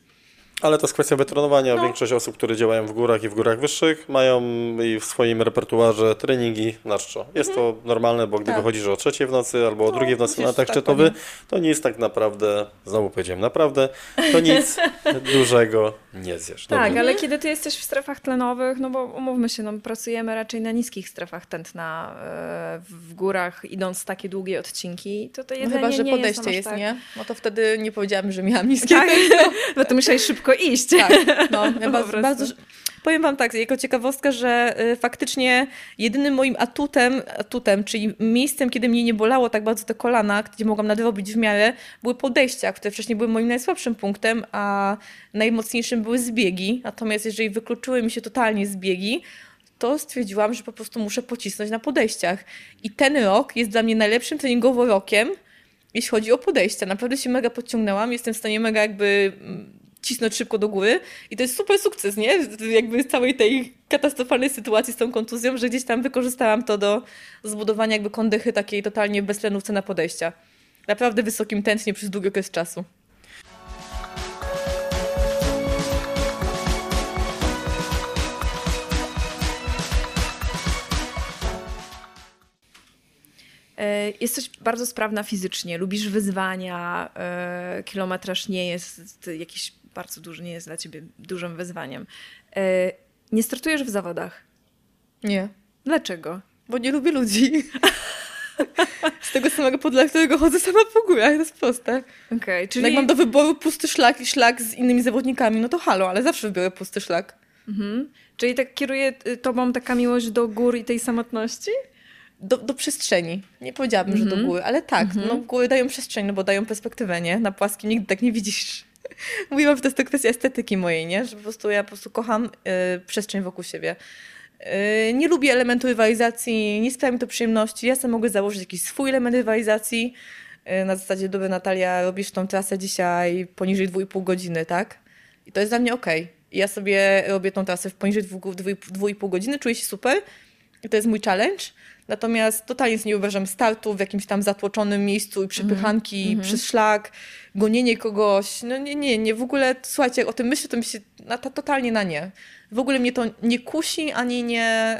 Ale to jest kwestia wytrenowania. No. Większość osób, które działają w górach i w górach wyższych, mają i w swoim repertuarze treningi na czczo. Jest to normalne, bo gdy Tak. wychodzisz o trzeciej w nocy albo o No, drugiej w nocy na atak tak szczytowy, to nic tak naprawdę, znowu powiedziałem naprawdę, to nic dużego nie zjesz. Tak, Dobrze. ale kiedy ty jesteś w strefach tlenowych, no bo umówmy się, no, pracujemy raczej na niskich strefach tętna e, w górach, idąc takie długie odcinki, to to No jedzenie chyba, że nie podejście jest, jest, aż nie? No to wtedy nie powiedziałam, że miałam niskie. Tak, bo ty musiałeś szybko iść. Tak, no, ja bardzo, bardzo, powiem wam tak, jako ciekawostkę, że y, faktycznie jedynym moim atutem, atutem, czyli miejscem, kiedy mnie nie bolało tak bardzo te kolana, gdzie mogłam nadrobić w miarę, były podejścia, które wcześniej były moim najsłabszym punktem, a najmocniejszym były zbiegi. Natomiast jeżeli wykluczyły mi się totalnie zbiegi, to stwierdziłam, że po prostu muszę pocisnąć na podejściach. I ten rok jest dla mnie najlepszym treningowo rokiem, jeśli chodzi o podejścia. Naprawdę się mega podciągnęłam, jestem w stanie mega jakby mm, cisnąć szybko do góry i to jest super sukces, nie? Jakby całej tej katastrofalnej sytuacji z tą kontuzją, że gdzieś tam wykorzystałam to do zbudowania jakby kondychy takiej totalnie beztlenówce na podejścia. Naprawdę wysokim tętnie przez długi okres czasu. E, Jesteś bardzo sprawna fizycznie, lubisz wyzwania, e, kilometraż nie jest jakiś bardzo duży, nie jest dla ciebie dużym wyzwaniem. E, Nie startujesz w zawodach. Nie, Dlaczego? bo nie lubię ludzi. Z tego samego powodu, dla którego chodzę sama po górach, to jest proste. Okej, Czyli... Jak mam do wyboru pusty szlak i szlak z innymi zawodnikami, no to halo, ale zawsze wybiorę pusty szlak. Mhm. Czyli tak kieruje y, tobą taka miłość do gór i tej samotności? do, do przestrzeni. Nie powiedziałabym, że do góry, ale tak, no góry dają przestrzeń, no bo dają perspektywę, nie? Na płaskim nigdy tak nie widzisz. Mówiłam, że to jest to kwestia estetyki mojej, nie? Że po prostu ja po prostu kocham y, przestrzeń wokół siebie. Y, nie lubię elementu rywalizacji, nie sprawia mi to przyjemności. Ja sobie mogę założyć jakiś swój element rywalizacji. Y, na zasadzie, dobra Natalia, robisz tą trasę dzisiaj poniżej 2,5 godziny, tak? I to jest dla mnie okej. I Ja sobie robię tą trasę w poniżej 2,5 godziny, czuję się super. To jest mój challenge. Natomiast totalnie nie uważam startu w jakimś tam zatłoczonym miejscu i przepychanki przez szlak, gonienie kogoś. No nie, nie, nie. W ogóle, słuchajcie, o tym myślę, to mi się na, to, totalnie na nie. W ogóle mnie to nie kusi, ani nie,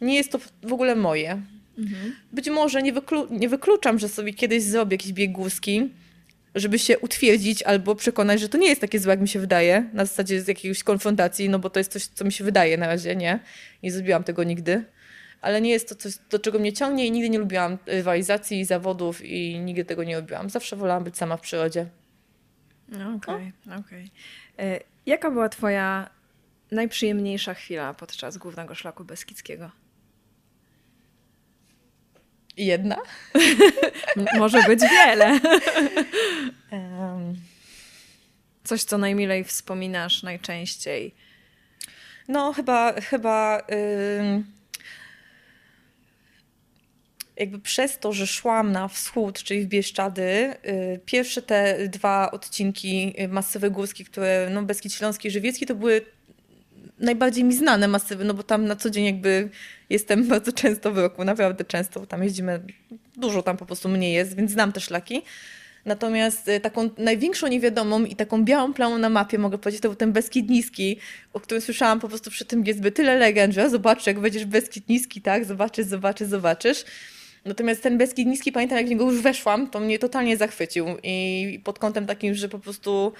nie jest to w ogóle moje. Być może nie, wyklu, nie wykluczam, że sobie kiedyś zrobię jakiś bieg górski, żeby się utwierdzić albo przekonać, że to nie jest takie złe, jak mi się wydaje, na zasadzie z jakiejś konfrontacji, no bo to jest coś, co mi się wydaje na razie, nie? Nie zrobiłam tego nigdy. Ale nie jest to coś, do czego mnie ciągnie i nigdy nie lubiłam rywalizacji, zawodów i nigdy tego nie lubiłam. Zawsze wolałam być sama w przyrodzie. No, Okej, okej. E, Jaka była twoja najprzyjemniejsza chwila podczas głównego szlaku Beskidzkiego? Jedna. Może być wiele. Coś, co najmilej wspominasz najczęściej. No chyba, chyba jakby przez to, że szłam na wschód, czyli w Bieszczady, y, pierwsze te dwa odcinki y, masywy górskie, które, no Beskid Śląski i Żywiecki, to były najbardziej mi znane masywy, no bo tam na co dzień jakby jestem bardzo często w roku, naprawdę często, bo tam jeździmy, dużo tam po prostu mnie jest, więc znam te szlaki. Natomiast y, taką największą niewiadomą i taką białą plamą na mapie, mogę powiedzieć, to był ten Beskid Niski, o którym słyszałam po prostu przy tym jest tyle legend, że zobaczę, jak będziesz Beskid Niski, tak, zobaczysz, zobaczysz, zobaczysz. Natomiast ten Beskid Niski, pamiętam jak w niego już weszłam, to mnie totalnie zachwycił. I pod kątem takim, że po prostu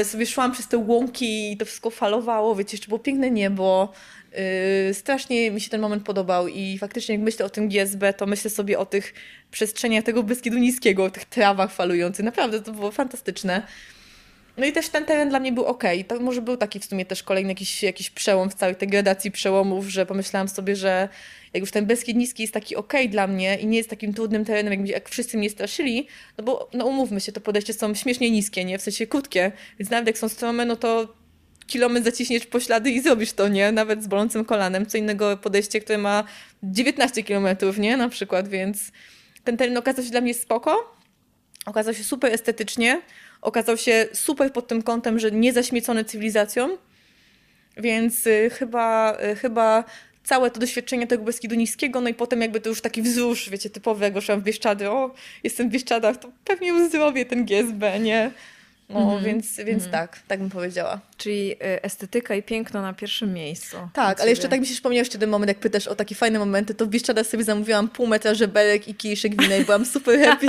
y, sobie szłam przez te łąki i to wszystko falowało, wiecie, jeszcze było piękne niebo, y, strasznie mi się ten moment podobał. I faktycznie jak myślę o tym GSB, to myślę sobie o tych przestrzeniach tego Beskidu Niskiego, o tych trawach falujących, naprawdę to było fantastyczne. No i też ten teren dla mnie był ok. To może był taki w sumie też kolejny jakiś, jakiś przełom w całej tej gradacji przełomów, że pomyślałam sobie, że jak już ten Beskid Niski jest taki ok dla mnie i nie jest takim trudnym terenem, jak, jak wszyscy mnie straszyli, no bo no umówmy się, to podejście są śmiesznie niskie, nie? W sensie krótkie, więc nawet jak są strome, no to kilometr zaciśniesz poślady i zrobisz to, nie? Nawet z bolącym kolanem. Co innego podejście, które ma 19 kilometrów, nie? Na przykład, więc ten teren okazał się dla mnie spoko. Okazał się super estetycznie. Okazał się super pod tym kątem, że nie zaśmiecony cywilizacją. Więc y, chyba, y, chyba całe to doświadczenie tego Beskidu Niskiego, no i potem jakby to już taki wzrusz, wiecie, typowy, jak szłam w Bieszczady, o, jestem w Bieszczadach, to pewnie uzdrowię ten GSB, nie? No, mm. więc, więc mm. tak, tak bym powiedziała. Czyli y, estetyka i piękno na pierwszym miejscu. Tak, ale jeszcze tak mi się przypomniał jeszcze ten moment, jak pytasz o takie fajne momenty, to w Bieszczadach sobie zamówiłam pół metra żebelek i kieliszek wina i byłam super happy.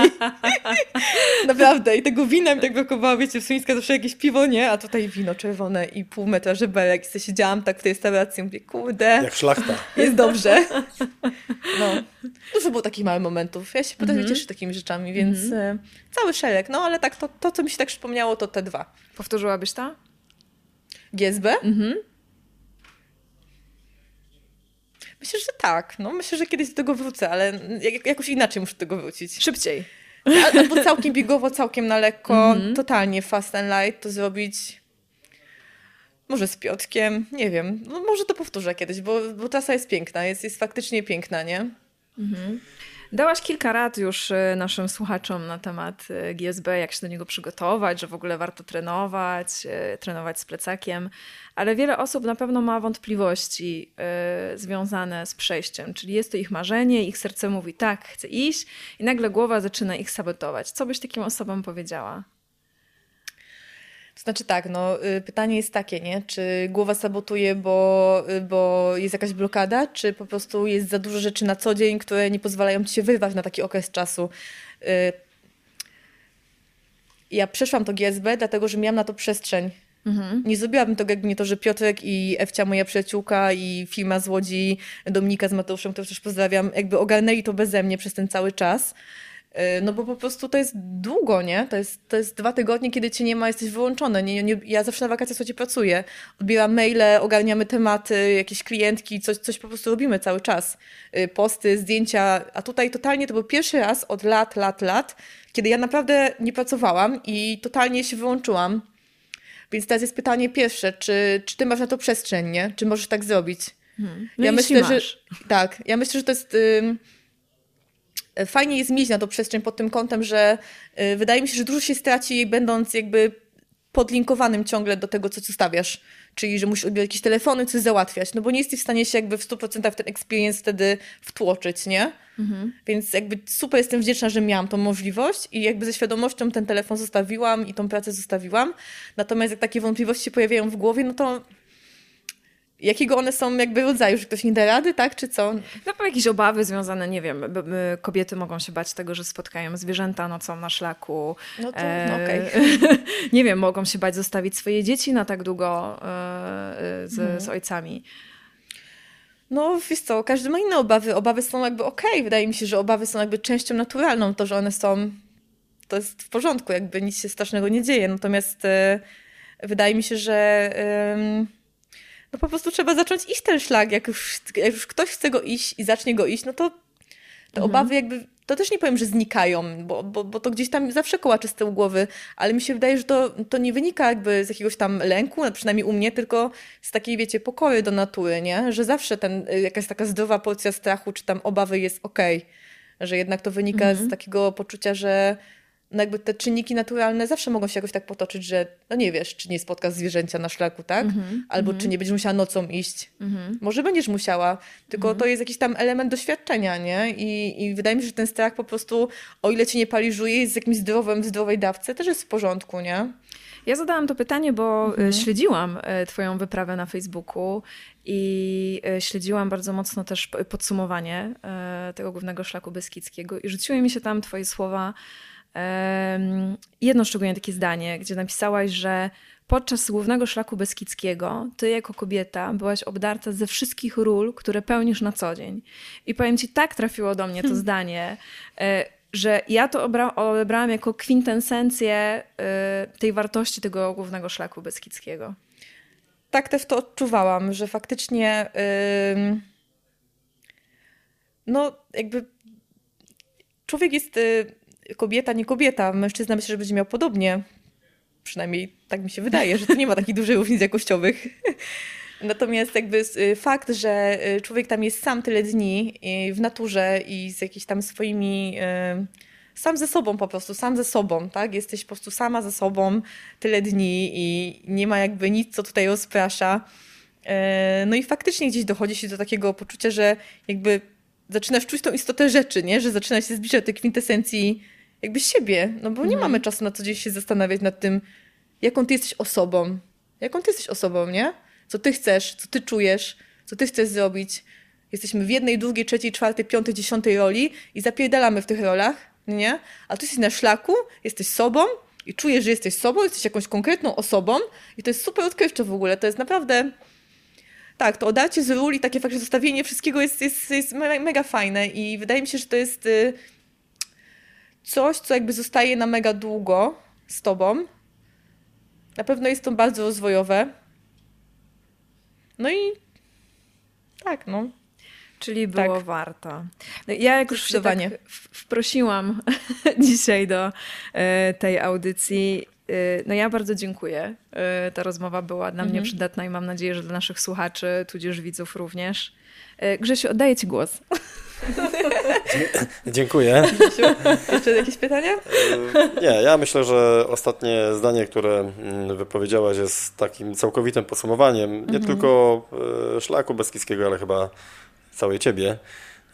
Naprawdę. I tego wina mi tak brakowało, wiecie, w Suńska zawsze jakieś piwo, nie? A tutaj wino czerwone i pół metra żebelek. I sobie siedziałam tak w tej restauracji mówię, kurde. Jak szlachta. Jest dobrze. No. Dużo było takich małych momentów. Ja się potrafię mm -hmm. cieszyć takimi rzeczami, więc mm -hmm. cały szereg. No, ale tak, to, to, co mi się tak przypomniało, to te dwa. Powtórzyłabyś to? GSB? Mhm. Myślę, że tak. No, myślę, że kiedyś do tego wrócę, ale jakoś inaczej muszę do tego wrócić. Szybciej. Albo całkiem biegowo, całkiem na lekko, mhm. totalnie fast and light to zrobić. Może z Piotkiem, nie wiem. No, może to powtórzę kiedyś, bo, bo trasa jest piękna, jest, jest faktycznie piękna, nie? Mhm. Dałaś kilka rad już y, naszym słuchaczom na temat y, GSB, jak się do niego przygotować, że w ogóle warto trenować, y, trenować z plecakiem, ale wiele osób na pewno ma wątpliwości związane z przejściem, czyli jest to ich marzenie, ich serce mówi tak, chcę iść i nagle głowa zaczyna ich sabotować. Co byś takim osobom powiedziała? To znaczy tak, no, y, pytanie jest takie, nie? Czy głowa sabotuje, bo, y, bo jest jakaś blokada, czy po prostu jest za dużo rzeczy na co dzień, które nie pozwalają ci się wyrwać na taki okres czasu. Y, ja przeszłam to GSB, dlatego że miałam na to przestrzeń. Mhm. Nie zrobiłabym tego, jakby nie to, że Piotrek i Ewcia, moja przyjaciółka i firma z Łodzi, Dominika z Mateuszem, których też pozdrawiam, jakby ogarnęli to beze mnie przez ten cały czas. Y, no bo po prostu to jest długo, nie? To jest, to jest dwa tygodnie, kiedy cię nie ma, jesteś wyłączony. Nie, nie, ja zawsze na wakacjach sobie pracuję. Odbieram maile, ogarniamy tematy, jakieś klientki, coś, coś po prostu robimy cały czas. Y, posty, zdjęcia. A tutaj totalnie to był pierwszy raz od lat, lat, lat, kiedy ja naprawdę nie pracowałam i totalnie się wyłączyłam. Więc teraz jest pytanie pierwsze, czy, czy ty masz na to przestrzeń, nie? Czy możesz tak zrobić? Hmm. No ja myślę, masz. że tak. Ja myślę, że to jest fajnie jest mieć na to przestrzeń pod tym kątem, że y, wydaje mi się, że dużo się straci, będąc jakby podlinkowanym ciągle do tego, co zostawiasz. Czyli, że musisz odbierać jakieś telefony, coś załatwiać, no bo nie jesteś w stanie się jakby w 100% w ten experience wtedy wtłoczyć, nie? Mhm. Więc jakby super jestem wdzięczna, że miałam tą możliwość i jakby ze świadomością ten telefon zostawiłam i tą pracę zostawiłam. Natomiast jak takie wątpliwości się pojawiają w głowie, no to jakiego one są jakby rodzaju, że ktoś nie da rady, tak, czy co? No bo jakieś obawy związane, nie wiem, kobiety mogą się bać tego, że spotkają zwierzęta nocą na szlaku. No to, no okej. Okay. nie wiem, mogą się bać zostawić swoje dzieci na tak długo e, z, hmm. z ojcami. No, wiesz co, każdy ma inne obawy. Obawy są jakby okej. Okay. Wydaje mi się, że obawy są jakby częścią naturalną. To, że one są, to jest w porządku, jakby nic się strasznego nie dzieje. Natomiast e, wydaje mi się, że no po prostu trzeba zacząć iść ten szlak. Jak już, jak już ktoś chce go iść i zacznie go iść, no to te mhm. obawy jakby to też nie powiem, że znikają, bo, bo, bo to gdzieś tam zawsze kołacze z tyłu głowy, ale mi się wydaje, że to, to nie wynika jakby z jakiegoś tam lęku, przynajmniej u mnie, tylko z takiej, wiecie, pokoju do natury, nie? Że zawsze ten, y, jakaś taka zdrowa porcja strachu czy tam obawy jest okej. Okay. Że jednak to wynika -hmm. z takiego poczucia, że no jakby te czynniki naturalne zawsze mogą się jakoś tak potoczyć, że no nie wiesz, czy nie spotkasz zwierzęcia na szlaku, tak? Mm -hmm, Albo mm -hmm. czy nie będziesz musiała nocą iść. Mm -hmm. Może będziesz musiała, tylko mhm. to jest jakiś tam element doświadczenia, nie? I, I wydaje mi się, że ten strach po prostu, o ile cię nie paliżuje, jest z jakimś zdrowym, zdrowej dawce, też jest w porządku, nie? Ja zadałam to pytanie, bo e, mhm. śledziłam e, Twoją wyprawę na Facebooku i e, śledziłam bardzo mocno też podsumowanie tego głównego szlaku Beskidzkiego i rzuciły mi się tam Twoje słowa jedno szczególnie takie zdanie, gdzie napisałaś, że podczas głównego szlaku Beskidzkiego ty jako kobieta byłaś obdarta ze wszystkich ról, które pełnisz na co dzień. I powiem ci, tak trafiło do mnie to hmm. zdanie, e, że ja to odebrałam jako kwintesencję e, tej wartości tego głównego szlaku Beskidzkiego. Tak też to odczuwałam, że faktycznie yy, no jakby człowiek jest y, kobieta, nie kobieta. Mężczyzna myślę, że będzie miał podobnie. Przynajmniej tak mi się wydaje, że tu nie ma takich dużych różnic jakościowych. Natomiast jakby y, fakt, że y, człowiek tam jest sam tyle dni w naturze i z jakimiś tam swoimi y, sam ze sobą po prostu, sam ze sobą, tak? Jesteś po prostu sama ze sobą tyle dni i nie ma jakby nic, co tutaj rozprasza. No i faktycznie gdzieś dochodzi się do takiego poczucia, że jakby zaczynasz czuć tą istotę rzeczy, nie? Że zaczyna się zbliżać do tej kwintesencji jakby siebie, no bo nie mhm. mamy czasu na co dzień się zastanawiać nad tym, jaką ty jesteś osobą. Jaką ty jesteś osobą, nie? Co ty chcesz, co ty czujesz, co ty chcesz zrobić. Jesteśmy w jednej, drugiej, trzeciej, czwartej, piątej, dziesiątej roli i zapierdalamy w tych rolach, nie? A ty jesteś na szlaku, jesteś sobą i czujesz, że jesteś sobą, jesteś jakąś konkretną osobą i to jest super odkrywcze w ogóle. To jest naprawdę... Tak, to odarcie z ról i takie faktycznie zostawienie wszystkiego jest, jest, jest mega fajne i wydaje mi się, że to jest y, coś, co jakby zostaje na mega długo z tobą. Na pewno jest to bardzo rozwojowe. No i tak, no. Czyli było tak. warto. No ja jak już się tak wprosiłam dzisiaj do e, tej audycji, e, no ja bardzo dziękuję. E, ta rozmowa była dla mnie mhm. przydatna i mam nadzieję, że dla naszych słuchaczy, tudzież widzów również. Grzesiu, oddaję Ci głos. Dziękuję. Jeszcze jakieś pytania? Nie, ja myślę, że ostatnie zdanie, które mm, wypowiedziałaś jest takim całkowitym podsumowaniem nie mhm. tylko e, szlaku beskidzkiego, ale chyba całej ciebie.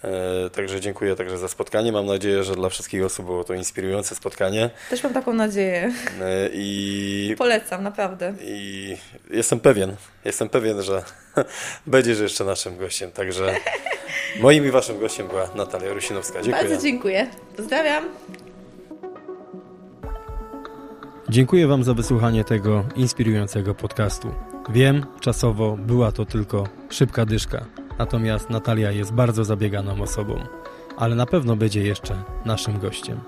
E, także dziękuję także za spotkanie. Mam nadzieję, że dla wszystkich osób było to inspirujące spotkanie. Też mam taką nadzieję. E, I polecam, naprawdę. I jestem pewien, jestem pewien, że będziesz jeszcze naszym gościem. Także moim i waszym gościem była Natalia Rusinowska. Dziękuję. Bardzo dziękuję. Pozdrawiam. Dziękuję Wam za wysłuchanie tego inspirującego podcastu. Wiem, czasowo była to tylko szybka dyszka natomiast Natalia jest bardzo zabieganą osobą, ale na pewno będzie jeszcze naszym gościem.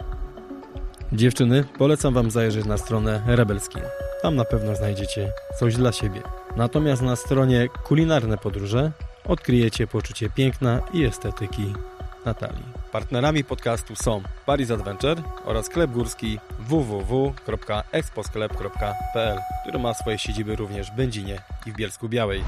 Dziewczyny, polecam Wam zajrzeć na stronę Rebelskin. Tam na pewno znajdziecie coś dla siebie. Natomiast na stronie Kulinarne Podróże odkryjecie poczucie piękna i estetyki Natalii. Partnerami podcastu są Paris Adventure oraz sklep górski www.exposklep.pl, który ma swoje siedziby również w Będzinie i w Bielsku Białej.